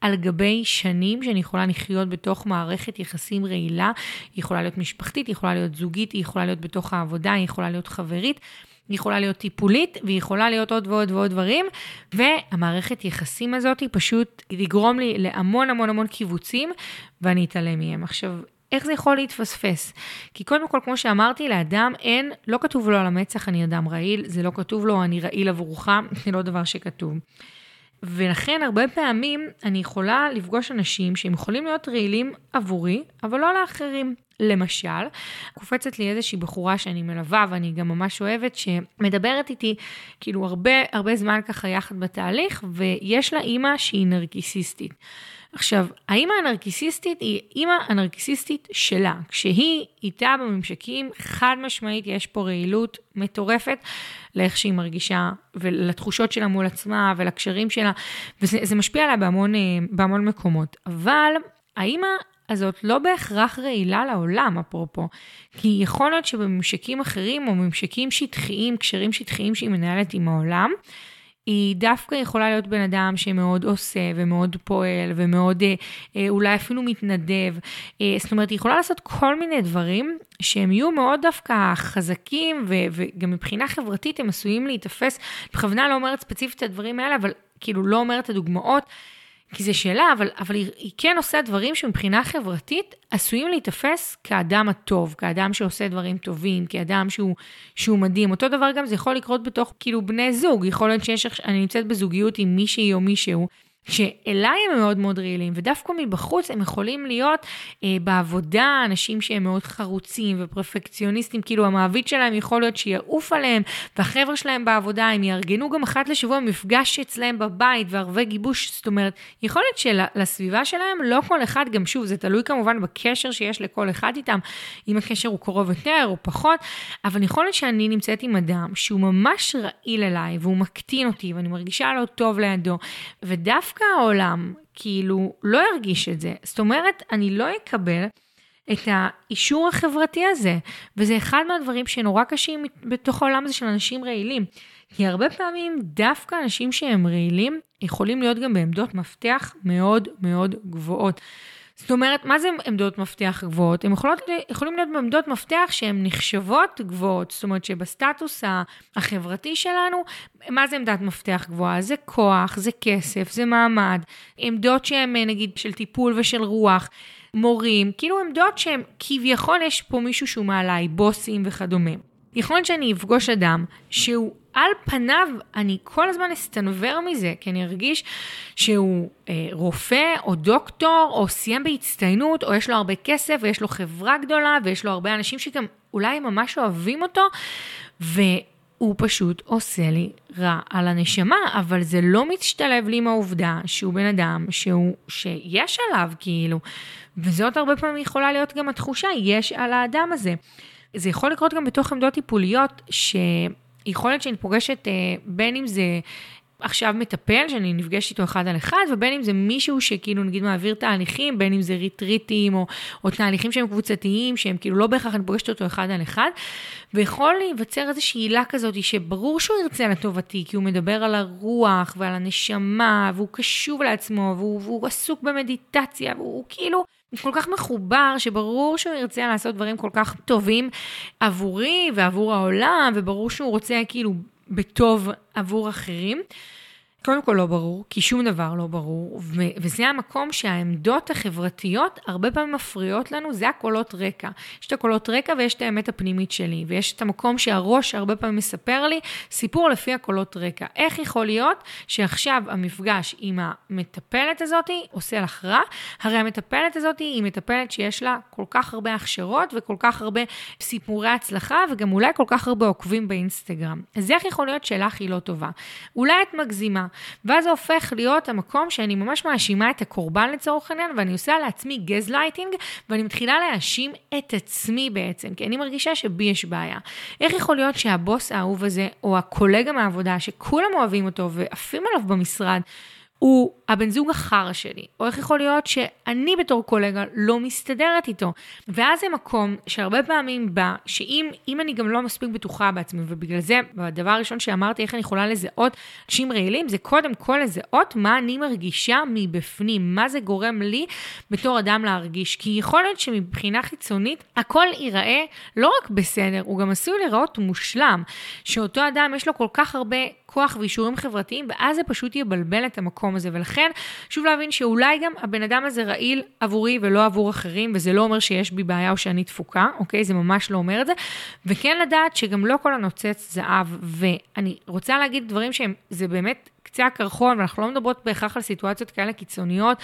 על גבי שנים שאני יכולה לחיות בתוך מערכת יחסים רעילה, היא יכולה להיות משפחתית, היא יכולה להיות זוגית, היא יכולה להיות בתוך העבודה, היא יכולה להיות חברית. היא יכולה להיות טיפולית, והיא יכולה להיות עוד ועוד ועוד דברים, והמערכת יחסים הזאת היא פשוט תגרום לי להמון המון המון קיבוצים, ואני אתעלם מהם. עכשיו, איך זה יכול להתפספס? כי קודם כל, כמו שאמרתי, לאדם אין, לא כתוב לו על המצח אני אדם רעיל, זה לא כתוב לו אני רעיל עבורך, זה לא דבר שכתוב. ולכן הרבה פעמים אני יכולה לפגוש אנשים שהם יכולים להיות רעילים עבורי, אבל לא לאחרים. למשל, קופצת לי איזושהי בחורה שאני מלווה ואני גם ממש אוהבת, שמדברת איתי כאילו הרבה הרבה זמן ככה יחד בתהליך, ויש לה אימא שהיא נרקיסיסטית. עכשיו, האימא הנרקיסיסטית היא אימא הנרקיסיסטית שלה. כשהיא איתה בממשקים, חד משמעית יש פה רעילות מטורפת לאיך שהיא מרגישה ולתחושות שלה מול עצמה ולקשרים שלה, וזה משפיע עליה בהמון, אה, בהמון מקומות. אבל האימא הזאת לא בהכרח רעילה לעולם, אפרופו. כי יכול להיות שבממשקים אחרים או ממשקים שטחיים, קשרים שטחיים שהיא מנהלת עם העולם, היא דווקא יכולה להיות בן אדם שמאוד עושה ומאוד פועל ומאוד אה, אה, אולי אפילו מתנדב. אה, זאת אומרת, היא יכולה לעשות כל מיני דברים שהם יהיו מאוד דווקא חזקים ו- וגם מבחינה חברתית הם עשויים להיתפס. בכוונה לא אומרת ספציפית את הדברים האלה, אבל כאילו לא אומרת את הדוגמאות. כי זה שאלה, אבל, אבל היא, היא כן עושה דברים שמבחינה חברתית עשויים להיתפס כאדם הטוב, כאדם שעושה דברים טובים, כאדם שהוא, שהוא מדהים. אותו דבר גם זה יכול לקרות בתוך כאילו בני זוג. יכול להיות שיש, אני נמצאת בזוגיות עם מישהי או מישהו, שאליי הם מאוד מאוד רעילים, ודווקא מבחוץ הם יכולים להיות אה, בעבודה אנשים שהם מאוד חרוצים ופרפקציוניסטים, כאילו המעביד שלהם יכול להיות שיעוף עליהם, והחבר'ה שלהם בעבודה, הם יארגנו גם אחת לשבוע מפגש אצלהם בבית וערבי גיבוש, זאת אומרת, יכול להיות שלסביבה שלהם לא כל אחד, גם שוב, זה תלוי כמובן בקשר שיש לכל אחד איתם, אם הקשר הוא קרוב יותר או פחות, אבל יכול להיות שאני נמצאת עם אדם שהוא ממש רעיל אליי, והוא מקטין אותי, ואני מרגישה לא טוב לידו, ודווקא דווקא העולם כאילו לא ירגיש את זה. זאת אומרת, אני לא אקבל את האישור החברתי הזה, וזה אחד מהדברים שנורא קשים בתוך העולם הזה של אנשים רעילים. כי הרבה פעמים דווקא אנשים שהם רעילים יכולים להיות גם בעמדות מפתח מאוד מאוד גבוהות. זאת אומרת, מה זה עמדות מפתח גבוהות? הן יכולות, יכולים להיות בעמדות מפתח שהן נחשבות גבוהות, זאת אומרת שבסטטוס החברתי שלנו, מה זה עמדת מפתח גבוהה? זה כוח, זה כסף, זה מעמד, עמדות שהן נגיד של טיפול ושל רוח. מורים, כאילו עמדות שהן כביכול יש פה מישהו שהוא מעליי, בוסים וכדומה. יכול להיות שאני אפגוש אדם שהוא על פניו, אני כל הזמן אסתנוור מזה, כי אני ארגיש שהוא אה, רופא או דוקטור, או סיים בהצטיינות, או יש לו הרבה כסף, ויש לו חברה גדולה, ויש לו הרבה אנשים שגם אולי ממש אוהבים אותו, והוא פשוט עושה לי רע על הנשמה, אבל זה לא מצטלב לי עם העובדה שהוא בן אדם שהוא, שיש עליו כאילו, וזאת הרבה פעמים יכולה להיות גם התחושה, יש על האדם הזה. זה יכול לקרות גם בתוך עמדות טיפוליות, שיכול להיות שאני פוגשת, אה, בין אם זה עכשיו מטפל, שאני נפגשת איתו אחד על אחד, ובין אם זה מישהו שכאילו נגיד מעביר תהליכים, בין אם זה ריטריטים, או, או תהליכים שהם קבוצתיים, שהם כאילו לא בהכרח אני פוגשת אותו אחד על אחד, ויכול להיווצר איזושהי עילה כזאת, שברור שהוא ירצה לטובתי, כי הוא מדבר על הרוח ועל הנשמה, והוא קשוב לעצמו, והוא, והוא עסוק במדיטציה, והוא כאילו... כל כך מחובר, שברור שהוא ירצה לעשות דברים כל כך טובים עבורי ועבור העולם, וברור שהוא רוצה כאילו בטוב עבור אחרים. קודם כל לא ברור, כי שום דבר לא ברור, ו- וזה המקום שהעמדות החברתיות הרבה פעמים מפריעות לנו, זה הקולות רקע. יש את הקולות רקע ויש את האמת הפנימית שלי, ויש את המקום שהראש הרבה פעמים מספר לי סיפור לפי הקולות רקע. איך יכול להיות שעכשיו המפגש עם המטפלת הזאת עושה לך רע? הרי המטפלת הזאת היא מטפלת שיש לה כל כך הרבה הכשרות וכל כך הרבה סיפורי הצלחה, וגם אולי כל כך הרבה עוקבים באינסטגרם. אז איך יכול להיות שלך היא לא טובה? אולי את מגזימה. ואז זה הופך להיות המקום שאני ממש מאשימה את הקורבן לצורך העניין, ואני עושה לעצמי גז לייטינג, ואני מתחילה להאשים את עצמי בעצם, כי אני מרגישה שבי יש בעיה. איך יכול להיות שהבוס האהוב הזה, או הקולגה מהעבודה, שכולם אוהבים אותו ועפים עליו במשרד, הוא הבן זוג החרא שלי, או איך יכול להיות שאני בתור קולגה לא מסתדרת איתו. ואז זה מקום שהרבה פעמים בא, שאם אני גם לא מספיק בטוחה בעצמי, ובגלל זה, הדבר הראשון שאמרתי, איך אני יכולה לזהות אנשים רעילים, זה קודם כל לזהות מה אני מרגישה מבפנים, מה זה גורם לי בתור אדם להרגיש. כי יכול להיות שמבחינה חיצונית, הכל ייראה לא רק בסדר, הוא גם עשוי להיראות מושלם, שאותו אדם יש לו כל כך הרבה כוח ואישורים חברתיים, ואז זה פשוט יבלבל את המקום הזה. ולכן, שוב להבין שאולי גם הבן אדם הזה רעיל עבורי ולא עבור אחרים, וזה לא אומר שיש בי בעיה או שאני תפוקה, אוקיי? זה ממש לא אומר את זה. וכן לדעת שגם לא כל הנוצץ זהב, ואני רוצה להגיד דברים שהם, זה באמת קצה הקרחון, ואנחנו לא מדברות בהכרח על סיטואציות כאלה קיצוניות,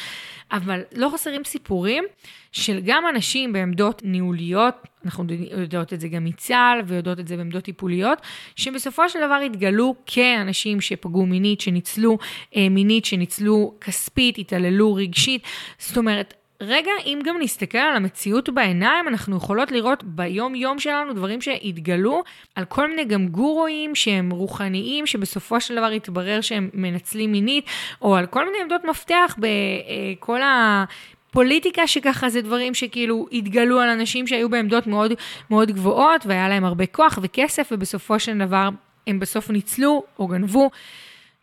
אבל לא חסרים סיפורים של גם אנשים בעמדות ניהוליות, אנחנו יודעות את זה גם מצה"ל ויודעות את זה בעמדות טיפוליות, שבסופו של דבר התגלו כאנשים שפגעו מינית, שניצלו אה, מינית, שניצלו כספית, התעללו רגשית. זאת אומרת, רגע, אם גם נסתכל על המציאות בעיניים, אנחנו יכולות לראות ביום-יום שלנו דברים שהתגלו על כל מיני גם גורואים שהם רוחניים, שבסופו של דבר התברר שהם מנצלים מינית, או על כל מיני עמדות מפתח בכל ה... פוליטיקה שככה זה דברים שכאילו התגלו על אנשים שהיו בעמדות מאוד מאוד גבוהות והיה להם הרבה כוח וכסף ובסופו של דבר הם בסוף ניצלו או גנבו,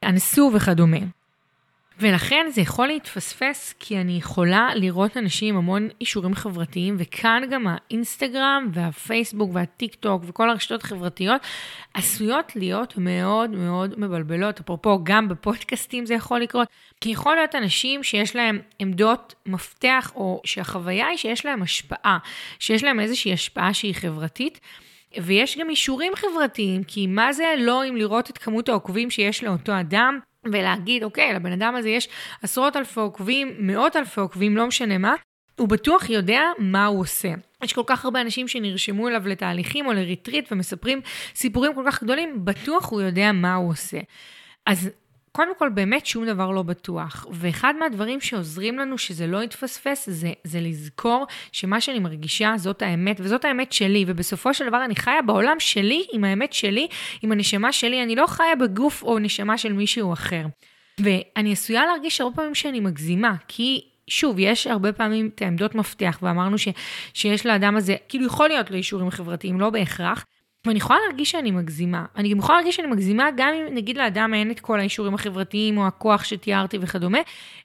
אנסו וכדומה. ולכן זה יכול להתפספס, כי אני יכולה לראות אנשים עם המון אישורים חברתיים, וכאן גם האינסטגרם והפייסבוק והטיק טוק וכל הרשתות החברתיות עשויות להיות מאוד מאוד מבלבלות. אפרופו, גם בפודקאסטים זה יכול לקרות, כי יכול להיות אנשים שיש להם עמדות מפתח, או שהחוויה היא שיש להם השפעה, שיש להם איזושהי השפעה שהיא חברתית. ויש גם אישורים חברתיים, כי מה זה לא אם לראות את כמות העוקבים שיש לאותו אדם, ולהגיד, אוקיי, לבן אדם הזה יש עשרות אלפי עוקבים, מאות אלפי עוקבים, לא משנה מה, הוא בטוח יודע מה הוא עושה. יש כל כך הרבה אנשים שנרשמו אליו לתהליכים או לריטריט ומספרים סיפורים כל כך גדולים, בטוח הוא יודע מה הוא עושה. אז קודם כל, באמת שום דבר לא בטוח. ואחד מהדברים שעוזרים לנו שזה לא יתפספס, זה, זה לזכור שמה שאני מרגישה זאת האמת, וזאת האמת שלי, ובסופו של דבר אני חיה בעולם שלי, עם האמת שלי, עם הנשמה שלי, אני לא חיה בגוף או נשמה של מישהו אחר. ואני עשויה להרגיש הרבה פעמים שאני מגזימה, כי שוב, יש הרבה פעמים את העמדות מפתח, ואמרנו ש, שיש לאדם הזה, כאילו יכול להיות לו אישורים חברתיים, לא בהכרח, ואני יכולה להרגיש שאני מגזימה. אני גם יכולה להרגיש שאני מגזימה גם אם נגיד לאדם אין את כל האישורים החברתיים או הכוח שתיארתי וכדומה,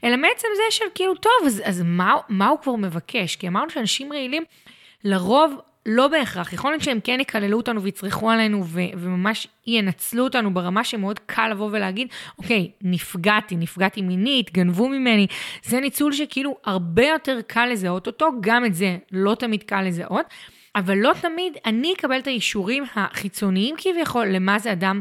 אלא מעצם זה של כאילו, טוב, אז, אז מה, מה הוא כבר מבקש? כי אמרנו שאנשים רעילים, לרוב לא בהכרח, יכול להיות שהם כן יקללו אותנו ויצרכו עלינו ו- וממש ינצלו אותנו ברמה שמאוד קל לבוא ולהגיד, אוקיי, נפגעתי, נפגעתי מינית, גנבו ממני. זה ניצול שכאילו הרבה יותר קל לזהות אותו, גם את זה לא תמיד קל לזהות. אבל לא תמיד אני אקבל את האישורים החיצוניים כביכול למה זה אדם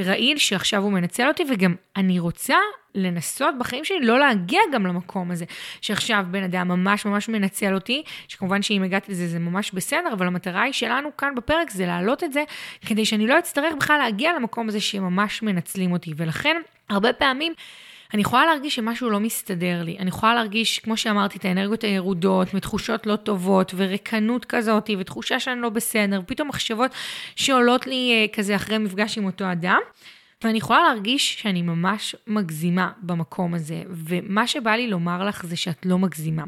רעיל שעכשיו הוא מנצל אותי, וגם אני רוצה לנסות בחיים שלי לא להגיע גם למקום הזה, שעכשיו בן אדם ממש ממש מנצל אותי, שכמובן שאם הגעתי לזה זה ממש בסדר, אבל המטרה היא שלנו כאן בפרק זה להעלות את זה, כדי שאני לא אצטרך בכלל להגיע למקום הזה שממש מנצלים אותי, ולכן הרבה פעמים אני יכולה להרגיש שמשהו לא מסתדר לי. אני יכולה להרגיש, כמו שאמרתי, את האנרגיות הירודות, מתחושות לא טובות, וריקנות כזאת, ותחושה שאני לא בסדר, ופתאום מחשבות שעולות לי אה, כזה אחרי מפגש עם אותו אדם. ואני יכולה להרגיש שאני ממש מגזימה במקום הזה, ומה שבא לי לומר לך זה שאת לא מגזימה.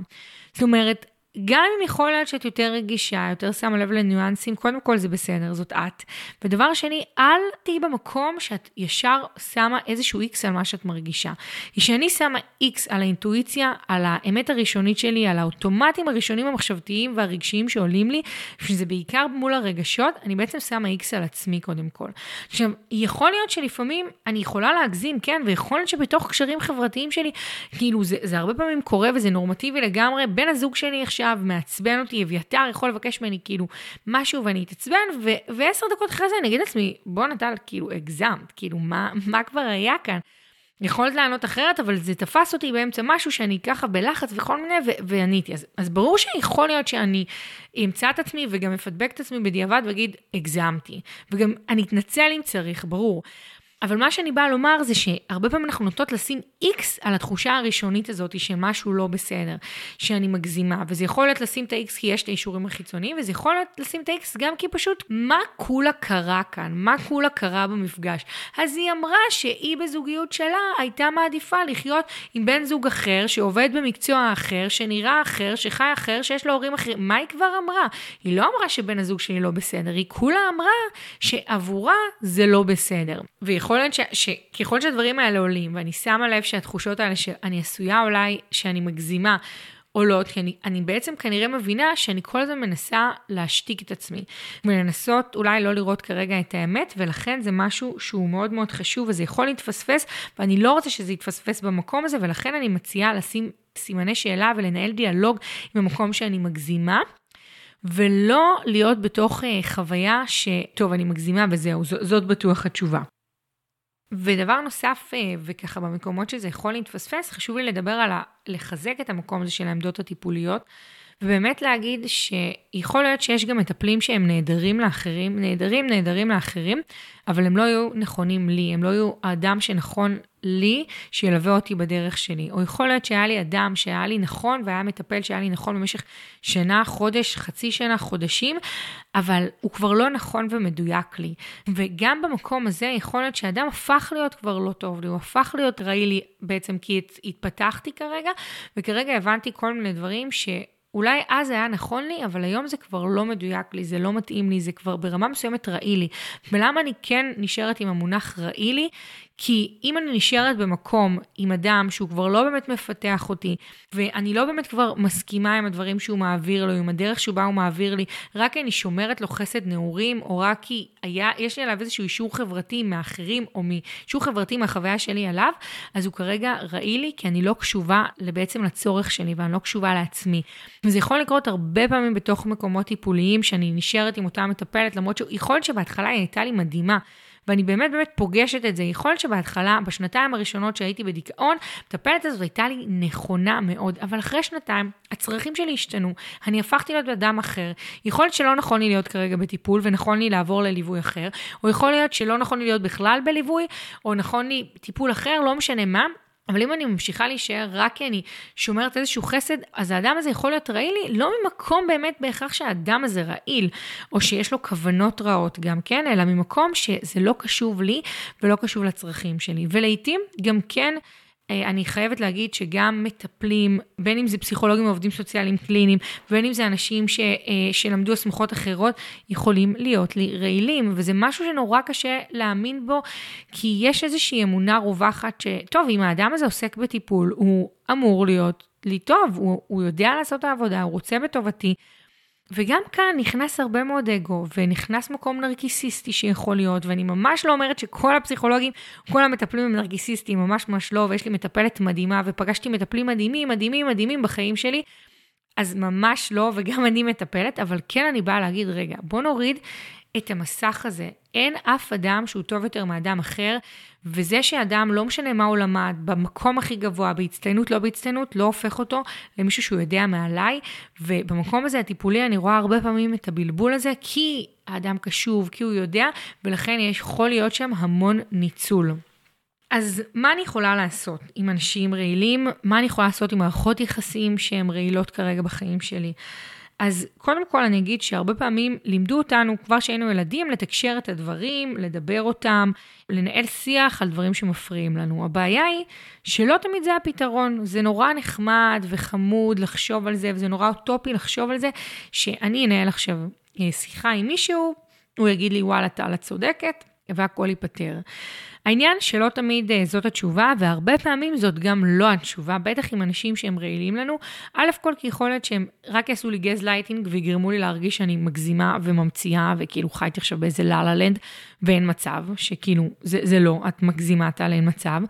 זאת אומרת, גם אם יכול להיות שאת יותר רגישה, יותר שמה לב לניואנסים, קודם כל זה בסדר, זאת את. ודבר שני, אל תהיי במקום שאת ישר שמה איזשהו איקס על מה שאת מרגישה. כשאני שמה איקס על האינטואיציה, על האמת הראשונית שלי, על האוטומטים הראשונים המחשבתיים והרגשיים שעולים לי, שזה בעיקר מול הרגשות, אני בעצם שמה איקס על עצמי קודם כל. עכשיו, יכול להיות שלפעמים אני יכולה להגזים, כן, ויכול להיות שבתוך קשרים חברתיים שלי, כאילו זה, זה הרבה פעמים קורה וזה נורמטיבי לגמרי, בן הזוג שלי עכשיו עכשיו מעצבן אותי, אביתר יכול לבקש ממני כאילו משהו ואני אתעצבן, ועשר דקות אחרי זה אני אגיד לעצמי, בוא נטל, כאילו הגזמת, כאילו מה, מה כבר היה כאן? יכולת לענות אחרת, אבל זה תפס אותי באמצע משהו שאני ככה בלחץ וכל מיני, ועניתי. אז, אז ברור שיכול להיות שאני אמצא את עצמי וגם אפדבק את עצמי בדיעבד ואגיד, הגזמתי. וגם אני אתנצל אם צריך, ברור. אבל מה שאני באה לומר זה שהרבה פעמים אנחנו נוטות לשים איקס על התחושה הראשונית הזאת שמשהו לא בסדר, שאני מגזימה, וזה יכול להיות לשים את האיקס כי יש את האישורים החיצוניים, וזה יכול להיות לשים את האיקס גם כי פשוט מה כולה קרה כאן, מה כולה קרה במפגש. אז היא אמרה שהיא בזוגיות שלה הייתה מעדיפה לחיות עם בן זוג אחר, שעובד במקצוע אחר, שנראה אחר, שחי אחר, שיש לו הורים אחרים. מה היא כבר אמרה? היא לא אמרה שבן הזוג שלי לא בסדר, היא כולה אמרה שעבורה זה לא בסדר. והיא יכול להיות שככל שהדברים האלה עולים, ואני שמה לב שהתחושות האלה שאני עשויה אולי, שאני מגזימה, עולות, כי אני, אני בעצם כנראה מבינה שאני כל הזמן מנסה להשתיק את עצמי, ולנסות אולי לא לראות כרגע את האמת, ולכן זה משהו שהוא מאוד מאוד חשוב, וזה יכול להתפספס, ואני לא רוצה שזה יתפספס במקום הזה, ולכן אני מציעה לשים סימני שאלה ולנהל דיאלוג עם המקום שאני מגזימה. ולא להיות בתוך uh, חוויה שטוב, אני מגזימה וזהו, זאת בטוח התשובה. ודבר נוסף, אה, וככה במקומות שזה יכול להתפספס, חשוב לי לדבר על ה... לחזק את המקום הזה של העמדות הטיפוליות, ובאמת להגיד שיכול להיות שיש גם מטפלים שהם נהדרים לאחרים, נהדרים, נהדרים לאחרים, אבל הם לא יהיו נכונים לי, הם לא יהיו האדם שנכון לי, שילווה אותי בדרך שלי. או יכול להיות שהיה לי אדם שהיה לי נכון, והיה מטפל שהיה לי נכון במשך שנה, חודש, חצי שנה, חודשים, אבל הוא כבר לא נכון ומדויק לי. וגם במקום הזה יכול להיות שאדם הפך להיות כבר לא טוב לי, הוא הפך להיות רעי לי בעצם כי התפתחתי כרגע, וכרגע הבנתי כל מיני דברים ש... אולי אז היה נכון לי, אבל היום זה כבר לא מדויק לי, זה לא מתאים לי, זה כבר ברמה מסוימת רעי לי. ולמה אני כן נשארת עם המונח רעי לי? כי אם אני נשארת במקום עם אדם שהוא כבר לא באמת מפתח אותי, ואני לא באמת כבר מסכימה עם הדברים שהוא מעביר לו, עם הדרך שבה הוא מעביר לי, רק כי אני שומרת לו חסד נעורים, או רק כי היה, יש לי עליו איזשהו אישור חברתי מאחרים, או מאישור חברתי מהחוויה שלי עליו, אז הוא כרגע רעי לי, כי אני לא קשובה בעצם לצורך שלי, ואני לא קשובה לעצמי. וזה יכול לקרות הרבה פעמים בתוך מקומות טיפוליים, שאני נשארת עם אותה מטפלת, למרות שיכול להיות שבהתחלה היא הייתה לי מדהימה. ואני באמת באמת פוגשת את זה. יכול להיות שבהתחלה, בשנתיים הראשונות שהייתי בדיכאון, המטפלת הזאת הייתה לי נכונה מאוד, אבל אחרי שנתיים, הצרכים שלי השתנו, אני הפכתי להיות אדם אחר. יכול להיות שלא נכון לי להיות כרגע בטיפול, ונכון לי לעבור לליווי אחר, או יכול להיות שלא נכון לי להיות בכלל בליווי, או נכון לי טיפול אחר, לא משנה מה, אבל אם אני ממשיכה להישאר רק כי אני שומרת איזשהו חסד, אז האדם הזה יכול להיות רעיל לי, לא ממקום באמת בהכרח שהאדם הזה רעיל, או שיש לו כוונות רעות גם, כן? אלא ממקום שזה לא קשוב לי ולא קשוב לצרכים שלי. ולעיתים גם כן אני חייבת להגיד שגם מטפלים, בין אם זה פסיכולוגים עובדים סוציאליים קליניים, ובין אם זה אנשים ש, אה, שלמדו הסמכות אחרות, יכולים להיות לי רעילים, וזה משהו שנורא קשה להאמין בו, כי יש איזושהי אמונה רווחת שטוב, אם האדם הזה עוסק בטיפול, הוא אמור להיות לי טוב, הוא, הוא יודע לעשות את העבודה, הוא רוצה בטובתי. וגם כאן נכנס הרבה מאוד אגו, ונכנס מקום נרקיסיסטי שיכול להיות, ואני ממש לא אומרת שכל הפסיכולוגים, כל המטפלים הם נרקיסיסטים, ממש ממש לא, ויש לי מטפלת מדהימה, ופגשתי מטפלים מדהימים, מדהימים, מדהימים בחיים שלי, אז ממש לא, וגם אני מטפלת, אבל כן אני באה להגיד, רגע, בוא נוריד את המסך הזה. אין אף אדם שהוא טוב יותר מאדם אחר, וזה שאדם, לא משנה מה הוא למד, במקום הכי גבוה, בהצטיינות, לא בהצטיינות, לא הופך אותו למישהו שהוא יודע מעליי, ובמקום הזה הטיפולי אני רואה הרבה פעמים את הבלבול הזה, כי האדם קשוב, כי הוא יודע, ולכן יכול להיות שם המון ניצול. אז מה אני יכולה לעשות עם אנשים רעילים? מה אני יכולה לעשות עם מערכות יחסים שהן רעילות כרגע בחיים שלי? אז קודם כל אני אגיד שהרבה פעמים לימדו אותנו, כבר שהיינו ילדים, לתקשר את הדברים, לדבר אותם, לנהל שיח על דברים שמפריעים לנו. הבעיה היא שלא תמיד זה הפתרון. זה נורא נחמד וחמוד לחשוב על זה, וזה נורא אוטופי לחשוב על זה, שאני אנהל עכשיו אה, שיחה עם מישהו, הוא יגיד לי, וואלה, טל, צודקת, והכל ייפתר. העניין שלא תמיד אה, זאת התשובה, והרבה פעמים זאת גם לא התשובה, בטח עם אנשים שהם רעילים לנו. קודם כל כי יכול להיות שהם רק יעשו לי גז לייטינג ויגרמו לי להרגיש שאני מגזימה וממציאה, וכאילו חייתי עכשיו באיזה La La Land, ואין מצב, שכאילו, זה, זה לא, את מגזימה, טל, אין מצב.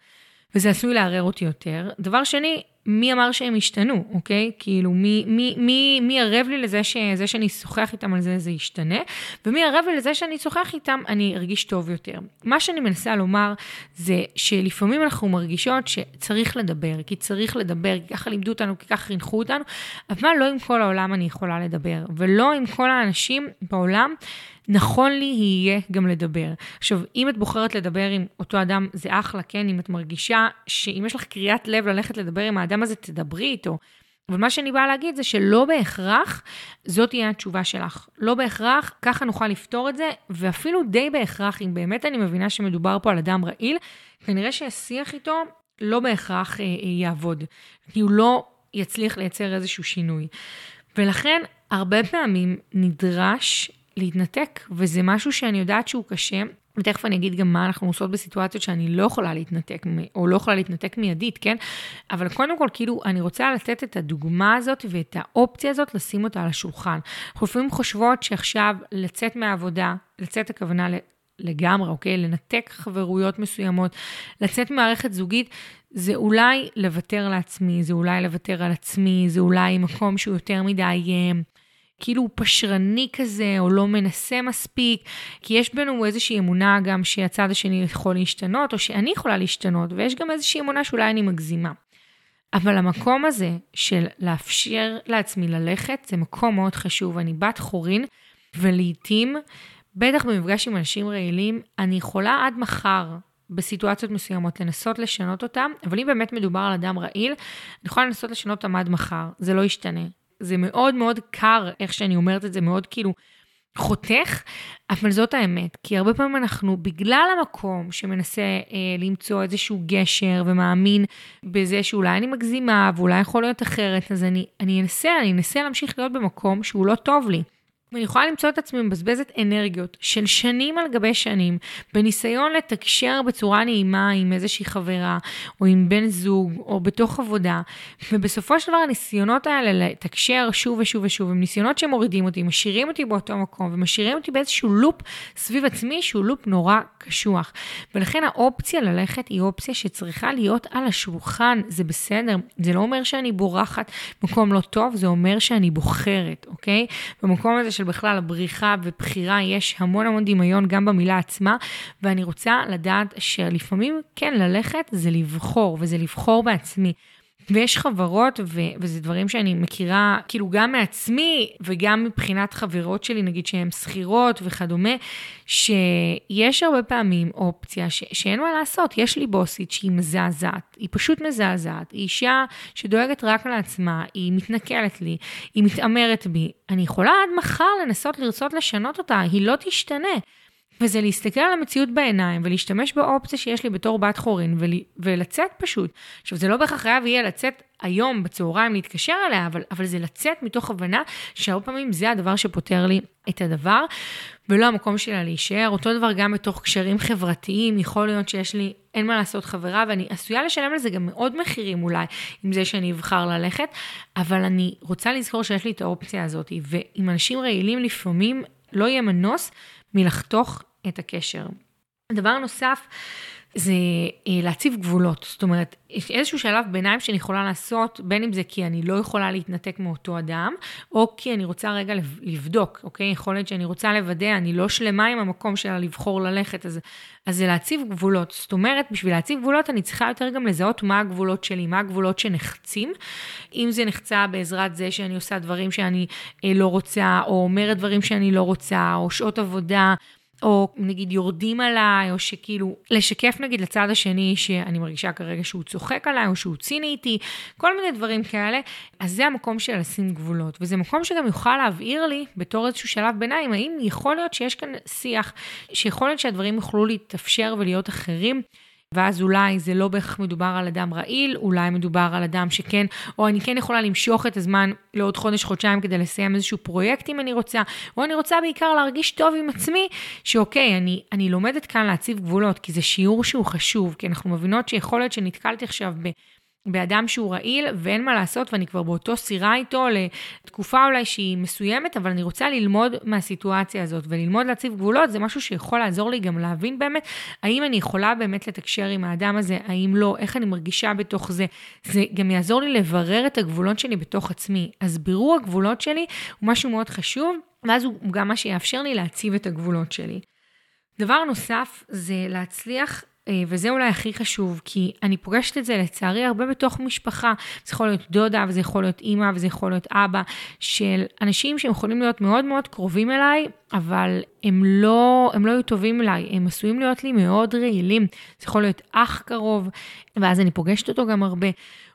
וזה עשוי לערער אותי יותר. דבר שני, מי אמר שהם השתנו, אוקיי? כאילו, מי, מי, מי, מי ערב לי לזה שזה שאני אשוחח איתם על זה, זה ישתנה, ומי ערב לי לזה שאני אשוחח איתם, אני ארגיש טוב יותר. מה שאני מנסה לומר זה שלפעמים אנחנו מרגישות שצריך לדבר, כי צריך לדבר, כי ככה לימדו אותנו, כי ככה חינכו אותנו, אבל לא עם כל העולם אני יכולה לדבר, ולא עם כל האנשים בעולם. נכון לי יהיה גם לדבר. עכשיו, אם את בוחרת לדבר עם אותו אדם, זה אחלה, כן? אם את מרגישה שאם יש לך קריאת לב ללכת לדבר עם האדם הזה, תדברי איתו. אבל מה שאני באה להגיד זה שלא בהכרח זאת תהיה התשובה שלך. לא בהכרח, ככה נוכל לפתור את זה, ואפילו די בהכרח, אם באמת אני מבינה שמדובר פה על אדם רעיל, כנראה שהשיח איתו לא בהכרח אה, אה, יעבוד, כי הוא לא יצליח לייצר איזשהו שינוי. ולכן, הרבה פעמים נדרש להתנתק, וזה משהו שאני יודעת שהוא קשה, ותכף אני אגיד גם מה אנחנו עושות בסיטואציות שאני לא יכולה להתנתק, או לא יכולה להתנתק מיידית, כן? אבל קודם כל, כאילו, אני רוצה לתת את הדוגמה הזאת ואת האופציה הזאת, לשים אותה על השולחן. אנחנו לפעמים חושבות שעכשיו לצאת מהעבודה, לצאת הכוונה לגמרי, אוקיי? לנתק חברויות מסוימות, לצאת ממערכת זוגית, זה אולי לוותר לעצמי, זה אולי לוותר על עצמי, זה אולי מקום שהוא יותר מדי... כאילו הוא פשרני כזה, או לא מנסה מספיק, כי יש בנו איזושהי אמונה גם שהצד השני יכול להשתנות, או שאני יכולה להשתנות, ויש גם איזושהי אמונה שאולי אני מגזימה. אבל המקום הזה של לאפשר לעצמי ללכת, זה מקום מאוד חשוב. אני בת חורין, ולעיתים, בטח במפגש עם אנשים רעילים, אני יכולה עד מחר בסיטואציות מסוימות לנסות לשנות אותם, אבל אם באמת מדובר על אדם רעיל, אני יכולה לנסות לשנות אותם עד מחר, זה לא ישתנה. זה מאוד מאוד קר, איך שאני אומרת את זה, מאוד כאילו חותך, אבל זאת האמת. כי הרבה פעמים אנחנו, בגלל המקום שמנסה אה, למצוא איזשהו גשר ומאמין בזה שאולי אני מגזימה ואולי יכול להיות אחרת, אז אני, אני אנסה, אני אנסה להמשיך להיות במקום שהוא לא טוב לי. ואני יכולה למצוא את עצמי מבזבזת אנרגיות של שנים על גבי שנים, בניסיון לתקשר בצורה נעימה עם איזושהי חברה, או עם בן זוג, או בתוך עבודה, ובסופו של דבר הניסיונות האלה לתקשר שוב ושוב ושוב, הם ניסיונות שמורידים אותי, משאירים אותי באותו מקום, ומשאירים אותי באיזשהו לופ סביב עצמי, שהוא לופ נורא קשוח. ולכן האופציה ללכת היא אופציה שצריכה להיות על השולחן, זה בסדר, זה לא אומר שאני בורחת מקום לא טוב, זה אומר שאני בוחרת, אוקיי? במקום הזה של בכלל הבריחה ובחירה, יש המון המון דמיון גם במילה עצמה, ואני רוצה לדעת שלפעמים כן, ללכת זה לבחור, וזה לבחור בעצמי. ויש חברות, ו- וזה דברים שאני מכירה, כאילו גם מעצמי וגם מבחינת חברות שלי, נגיד שהן שכירות וכדומה, שיש הרבה פעמים אופציה ש- שאין מה לעשות. יש לי בוסית שהיא מזעזעת, היא פשוט מזעזעת. היא אישה שדואגת רק לעצמה, היא מתנכלת לי, היא מתעמרת בי. אני יכולה עד מחר לנסות לרצות לשנות אותה, היא לא תשתנה. וזה להסתכל על המציאות בעיניים ולהשתמש באופציה שיש לי בתור בת חורין ול, ולצאת פשוט. עכשיו, זה לא בהכרח חייב יהיה לצאת היום בצהריים להתקשר אליה, אבל, אבל זה לצאת מתוך הבנה שהרבה פעמים זה הדבר שפותר לי את הדבר, ולא המקום שלה להישאר. אותו דבר גם בתוך קשרים חברתיים, יכול להיות שיש לי, אין מה לעשות חברה, ואני עשויה לשלם על זה גם מאוד מחירים אולי, עם זה שאני אבחר ללכת, אבל אני רוצה לזכור שיש לי את האופציה הזאת, ועם אנשים רעילים לפעמים לא יהיה מנוס מלחתוך את הקשר. דבר נוסף, זה אה, להציב גבולות. זאת אומרת, יש איזשהו שלב ביניים שאני יכולה לעשות, בין אם זה כי אני לא יכולה להתנתק מאותו אדם, או כי אני רוצה רגע לבדוק, אוקיי? יכול להיות שאני רוצה לוודא, אני לא שלמה עם המקום שלה לבחור ללכת, אז, אז זה להציב גבולות. זאת אומרת, בשביל להציב גבולות אני צריכה יותר גם לזהות מה הגבולות שלי, מה הגבולות שנחצים. אם זה נחצה בעזרת זה שאני עושה דברים שאני אה, לא רוצה, או אומרת דברים שאני לא רוצה, או שעות עבודה, או נגיד יורדים עליי, או שכאילו, לשקף נגיד לצד השני שאני מרגישה כרגע שהוא צוחק עליי, או שהוא ציני איתי, כל מיני דברים כאלה, אז זה המקום של לשים גבולות. וזה מקום שגם יוכל להבהיר לי, בתור איזשהו שלב ביניים, האם יכול להיות שיש כאן שיח, שיכול להיות שהדברים יוכלו להתאפשר ולהיות אחרים. ואז אולי זה לא בהכרח מדובר על אדם רעיל, אולי מדובר על אדם שכן, או אני כן יכולה למשוך את הזמן לעוד חודש-חודשיים כדי לסיים איזשהו פרויקט אם אני רוצה, או אני רוצה בעיקר להרגיש טוב עם עצמי, שאוקיי, אני, אני לומדת כאן להציב גבולות, כי זה שיעור שהוא חשוב, כי אנחנו מבינות שיכול להיות שנתקלתי עכשיו ב... באדם שהוא רעיל ואין מה לעשות ואני כבר באותו סירה איתו לתקופה אולי שהיא מסוימת, אבל אני רוצה ללמוד מהסיטואציה הזאת וללמוד להציב גבולות, זה משהו שיכול לעזור לי גם להבין באמת האם אני יכולה באמת לתקשר עם האדם הזה, האם לא, איך אני מרגישה בתוך זה. זה גם יעזור לי לברר את הגבולות שלי בתוך עצמי. אז בירור הגבולות שלי הוא משהו מאוד חשוב, ואז הוא גם מה שיאפשר לי להציב את הגבולות שלי. דבר נוסף זה להצליח וזה אולי הכי חשוב, כי אני פוגשת את זה לצערי הרבה בתוך משפחה. זה יכול להיות דודה, וזה יכול להיות אימא, וזה יכול להיות אבא, של אנשים שהם יכולים להיות מאוד מאוד קרובים אליי, אבל הם לא, הם לא היו טובים אליי, הם עשויים להיות לי מאוד רעילים. זה יכול להיות אח קרוב, ואז אני פוגשת אותו גם הרבה.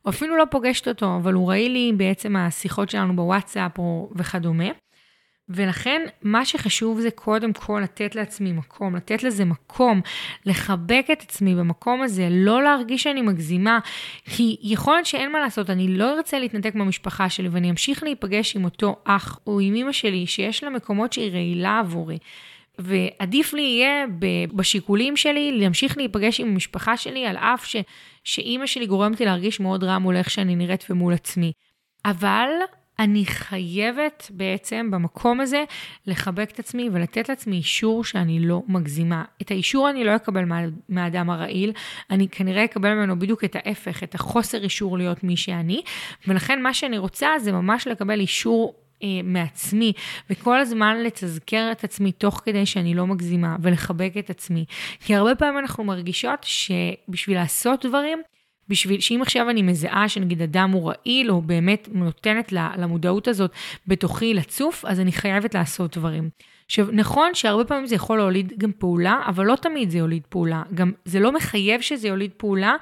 או אפילו לא פוגשת אותו, אבל הוא רעיל לי בעצם השיחות שלנו בוואטסאפ וכדומה. ולכן מה שחשוב זה קודם כל לתת לעצמי מקום, לתת לזה מקום, לחבק את עצמי במקום הזה, לא להרגיש שאני מגזימה, כי יכול להיות שאין מה לעשות, אני לא ארצה להתנתק מהמשפחה שלי ואני אמשיך להיפגש עם אותו אח או עם אמא שלי שיש לה מקומות שהיא רעילה עבורי. ועדיף לי יהיה בשיקולים שלי להמשיך להיפגש עם המשפחה שלי, על אף ש, שאימא שלי גורמת לי להרגיש מאוד רע מול איך שאני נראית ומול עצמי. אבל אני חייבת בעצם במקום הזה לחבק את עצמי ולתת לעצמי אישור שאני לא מגזימה. את האישור אני לא אקבל מה, מהאדם הרעיל, אני כנראה אקבל ממנו בדיוק את ההפך, את החוסר אישור להיות מי שאני, ולכן מה שאני רוצה זה ממש לקבל אישור אה, מעצמי, וכל הזמן לתזכר את עצמי תוך כדי שאני לא מגזימה, ולחבק את עצמי. כי הרבה פעמים אנחנו מרגישות שבשביל לעשות דברים, בשביל שאם עכשיו אני מזהה שנגיד אדם הוא רעיל, או באמת נותנת למודעות הזאת בתוכי לצוף, אז אני חייבת לעשות דברים. עכשיו, נכון שהרבה פעמים זה יכול להוליד גם פעולה, אבל לא תמיד זה יוליד פעולה. גם זה לא מחייב שזה יוליד פעולה,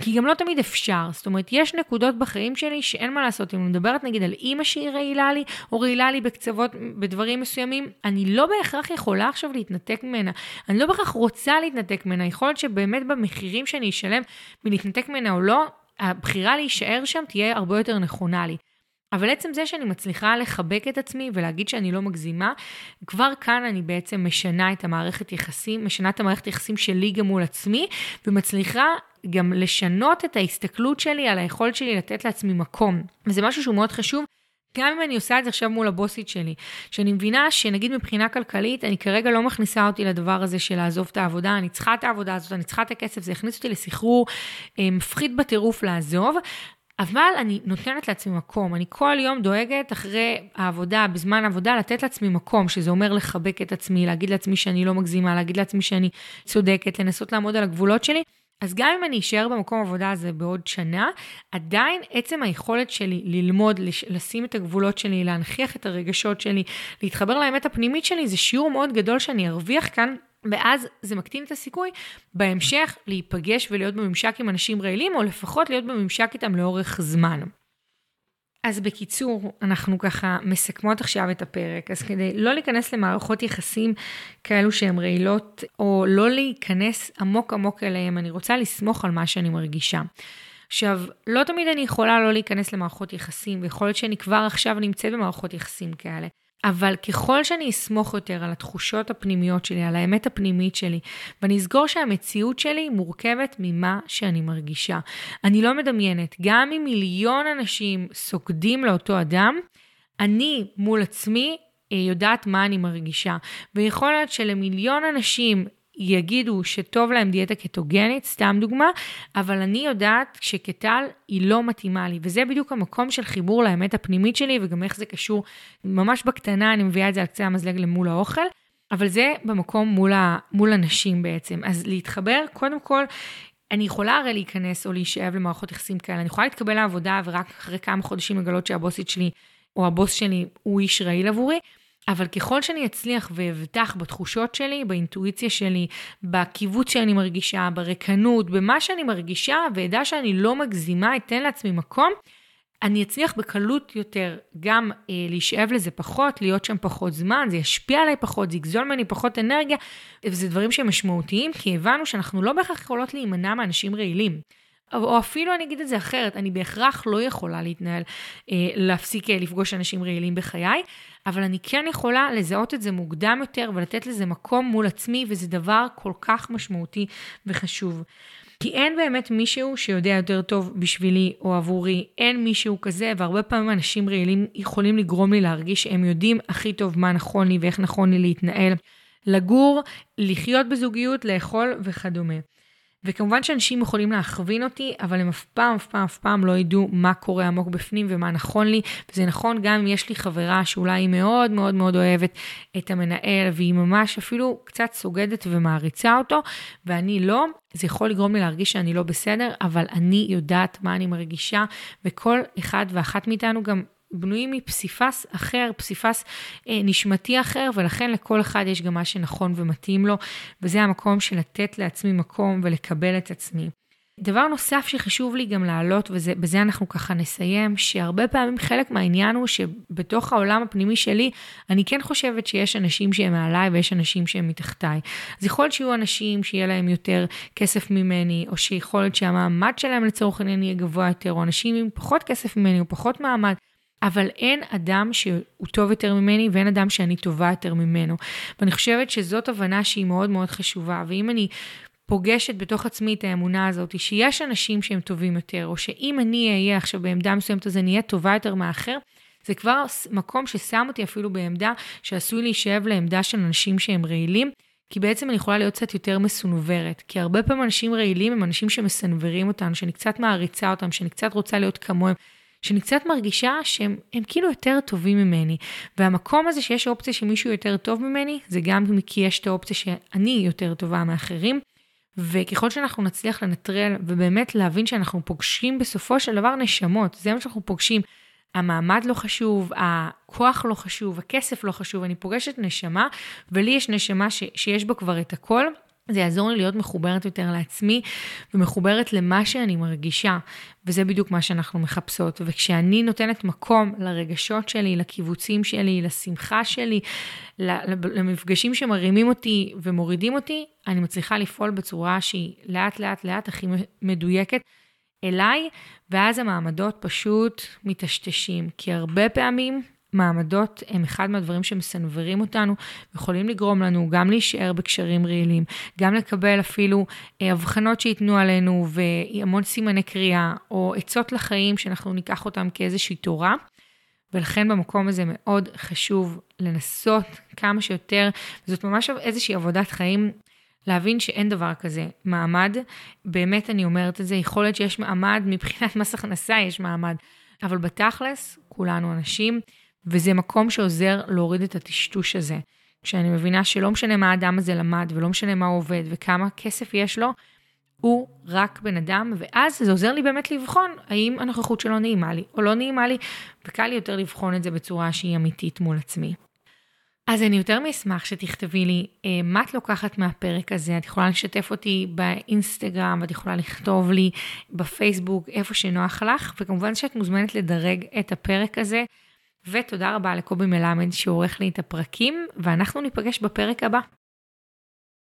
כי גם לא תמיד אפשר. זאת אומרת, יש נקודות בחיים שלי שאין מה לעשות. אם אני מדברת נגיד על אימא שהיא רעילה לי, או רעילה לי בקצוות, בדברים מסוימים, אני לא בהכרח יכולה עכשיו להתנתק ממנה. אני לא בהכרח רוצה להתנתק ממנה. יכול להיות שבאמת במחירים שאני אשלם מלהתנתק ממנה או לא, הבחירה להישאר שם תהיה הרבה יותר נכונה לי. אבל עצם זה שאני מצליחה לחבק את עצמי ולהגיד שאני לא מגזימה, כבר כאן אני בעצם משנה את המערכת יחסים, משנה את המערכת יחסים שלי גם מול עצמי, ומצליחה גם לשנות את ההסתכלות שלי על היכולת שלי לתת לעצמי מקום. וזה משהו שהוא מאוד חשוב. גם אם אני עושה את זה עכשיו מול הבוסית שלי, שאני מבינה שנגיד מבחינה כלכלית, אני כרגע לא מכניסה אותי לדבר הזה של לעזוב את העבודה, אני צריכה את העבודה הזאת, אני צריכה את הכסף, זה יכניס אותי לסחרור אה, מפחיד בטירוף לעזוב, אבל אני נותנת לעצמי מקום, אני כל יום דואגת אחרי העבודה, בזמן העבודה, לתת לעצמי מקום, שזה אומר לחבק את עצמי, להגיד לעצמי שאני לא מגזימה, להגיד לעצמי שאני צודקת, לנסות לעמוד על הגבולות שלי. אז גם אם אני אשאר במקום עבודה הזה בעוד שנה, עדיין עצם היכולת שלי ללמוד, לשים את הגבולות שלי, להנכיח את הרגשות שלי, להתחבר לאמת הפנימית שלי, זה שיעור מאוד גדול שאני ארוויח כאן ואז זה מקטין את הסיכוי בהמשך להיפגש ולהיות בממשק עם אנשים רעילים, או לפחות להיות בממשק איתם לאורך זמן. אז בקיצור, אנחנו ככה מסכמות עכשיו את הפרק, אז כדי לא להיכנס למערכות יחסים כאלו שהן רעילות, או לא להיכנס עמוק עמוק אליהם, אני רוצה לסמוך על מה שאני מרגישה. עכשיו, לא תמיד אני יכולה לא להיכנס למערכות יחסים, ויכול להיות שאני כבר עכשיו נמצאת במערכות יחסים כאלה. אבל ככל שאני אסמוך יותר על התחושות הפנימיות שלי, על האמת הפנימית שלי, ואני אסגור שהמציאות שלי מורכבת ממה שאני מרגישה. אני לא מדמיינת, גם אם מיליון אנשים סוגדים לאותו אדם, אני מול עצמי אה, יודעת מה אני מרגישה. ויכול להיות שלמיליון אנשים יגידו שטוב להם דיאטה קטוגנית, סתם דוגמה, אבל אני יודעת שקטל היא לא מתאימה לי, וזה בדיוק המקום של חיבור לאמת הפנימית שלי, וגם איך זה קשור, ממש בקטנה אני מביאה את זה על קצה המזלג למול האוכל, אבל זה במקום מול, ה, מול הנשים בעצם. אז להתחבר, קודם כל, אני יכולה הרי להיכנס או להישאב למערכות יחסים כאלה, אני יכולה להתקבל לעבודה ורק אחרי כמה חודשים לגלות שהבוסית שלי, או הבוס שלי, הוא איש רעיל עבורי. אבל ככל שאני אצליח ואבטח בתחושות שלי, באינטואיציה שלי, בקיבוץ שאני מרגישה, ברקנות, במה שאני מרגישה, ואדע שאני לא מגזימה, אתן לעצמי מקום, אני אצליח בקלות יותר גם אה, להישאב לזה פחות, להיות שם פחות זמן, זה ישפיע עליי פחות, זה יגזול ממני פחות אנרגיה, וזה דברים שהם משמעותיים, כי הבנו שאנחנו לא בהכרח יכולות להימנע מאנשים רעילים. או אפילו אני אגיד את זה אחרת, אני בהכרח לא יכולה להתנהל, אה, להפסיק אה, לפגוש אנשים רעילים בחיי, אבל אני כן יכולה לזהות את זה מוקדם יותר ולתת לזה מקום מול עצמי, וזה דבר כל כך משמעותי וחשוב. כי אין באמת מישהו שיודע יותר טוב בשבילי או עבורי, אין מישהו כזה, והרבה פעמים אנשים רעילים יכולים לגרום לי להרגיש שהם יודעים הכי טוב מה נכון לי ואיך נכון לי להתנהל, לגור, לחיות בזוגיות, לאכול וכדומה. וכמובן שאנשים יכולים להכווין אותי, אבל הם אף פעם, אף פעם, אף פעם לא ידעו מה קורה עמוק בפנים ומה נכון לי. וזה נכון גם אם יש לי חברה שאולי היא מאוד מאוד מאוד אוהבת את המנהל, והיא ממש אפילו קצת סוגדת ומעריצה אותו, ואני לא, זה יכול לגרום לי להרגיש שאני לא בסדר, אבל אני יודעת מה אני מרגישה, וכל אחד ואחת מאיתנו גם בנויים מפסיפס אחר, פסיפס אה, נשמתי אחר, ולכן לכל אחד יש גם מה שנכון ומתאים לו, וזה המקום של לתת לעצמי מקום ולקבל את עצמי. דבר נוסף שחשוב לי גם להעלות, ובזה אנחנו ככה נסיים, שהרבה פעמים חלק מהעניין הוא שבתוך העולם הפנימי שלי, אני כן חושבת שיש אנשים שהם מעליי ויש אנשים שהם מתחתיי. אז יכול להיות שיהיו אנשים שיהיה להם יותר כסף ממני, או שיכול להיות שהמעמד שלהם לצורך העניין יהיה גבוה יותר, או אנשים עם פחות כסף ממני או פחות מעמד. אבל אין אדם שהוא טוב יותר ממני ואין אדם שאני טובה יותר ממנו. ואני חושבת שזאת הבנה שהיא מאוד מאוד חשובה, ואם אני פוגשת בתוך עצמי את האמונה הזאת, שיש אנשים שהם טובים יותר, או שאם אני אהיה עכשיו בעמדה מסוימת אז אני אהיה טובה יותר מהאחר, זה כבר מקום ששם אותי אפילו בעמדה שעשוי להישאב לעמדה של אנשים שהם רעילים. כי בעצם אני יכולה להיות קצת יותר מסונוורת. כי הרבה פעמים אנשים רעילים הם אנשים שמסנוורים אותנו, שאני קצת מעריצה אותם, שאני קצת רוצה להיות כמוהם. שאני קצת מרגישה שהם כאילו יותר טובים ממני. והמקום הזה שיש אופציה שמישהו יותר טוב ממני, זה גם כי יש את האופציה שאני יותר טובה מאחרים. וככל שאנחנו נצליח לנטרל ובאמת להבין שאנחנו פוגשים בסופו של דבר נשמות, זה מה שאנחנו פוגשים. המעמד לא חשוב, הכוח לא חשוב, הכסף לא חשוב, אני פוגשת נשמה, ולי יש נשמה ש, שיש בה כבר את הכל, זה יעזור לי להיות מחוברת יותר לעצמי ומחוברת למה שאני מרגישה, וזה בדיוק מה שאנחנו מחפשות. וכשאני נותנת מקום לרגשות שלי, לקיבוצים שלי, לשמחה שלי, למפגשים שמרימים אותי ומורידים אותי, אני מצליחה לפעול בצורה שהיא לאט לאט לאט הכי מדויקת אליי, ואז המעמדות פשוט מטשטשים. כי הרבה פעמים מעמדות הם אחד מהדברים שמסנוורים אותנו, יכולים לגרום לנו גם להישאר בקשרים רעילים, גם לקבל אפילו אה, הבחנות שייתנו עלינו והמון סימני קריאה, או עצות לחיים שאנחנו ניקח אותם כאיזושהי תורה. ולכן במקום הזה מאוד חשוב לנסות כמה שיותר, וזאת ממש איזושהי עבודת חיים, להבין שאין דבר כזה מעמד. באמת אני אומרת את זה, יכול להיות שיש מעמד, מבחינת מס הכנסה יש מעמד, אבל בתכלס, כולנו אנשים. וזה מקום שעוזר להוריד את הטשטוש הזה. כשאני מבינה שלא משנה מה האדם הזה למד, ולא משנה מה הוא עובד, וכמה כסף יש לו, הוא רק בן אדם, ואז זה עוזר לי באמת לבחון האם הנוכחות שלו נעימה לי או לא נעימה לי, וקל לי יותר לבחון את זה בצורה שהיא אמיתית מול עצמי. אז אני יותר מאשמח שתכתבי לי אה, מה את לוקחת מהפרק הזה. את יכולה לשתף אותי באינסטגרם, את יכולה לכתוב לי בפייסבוק, איפה שנוח לך, וכמובן שאת מוזמנת לדרג את הפרק הזה. ותודה רבה לקובי מלמד שעורך לי את הפרקים, ואנחנו ניפגש בפרק הבא.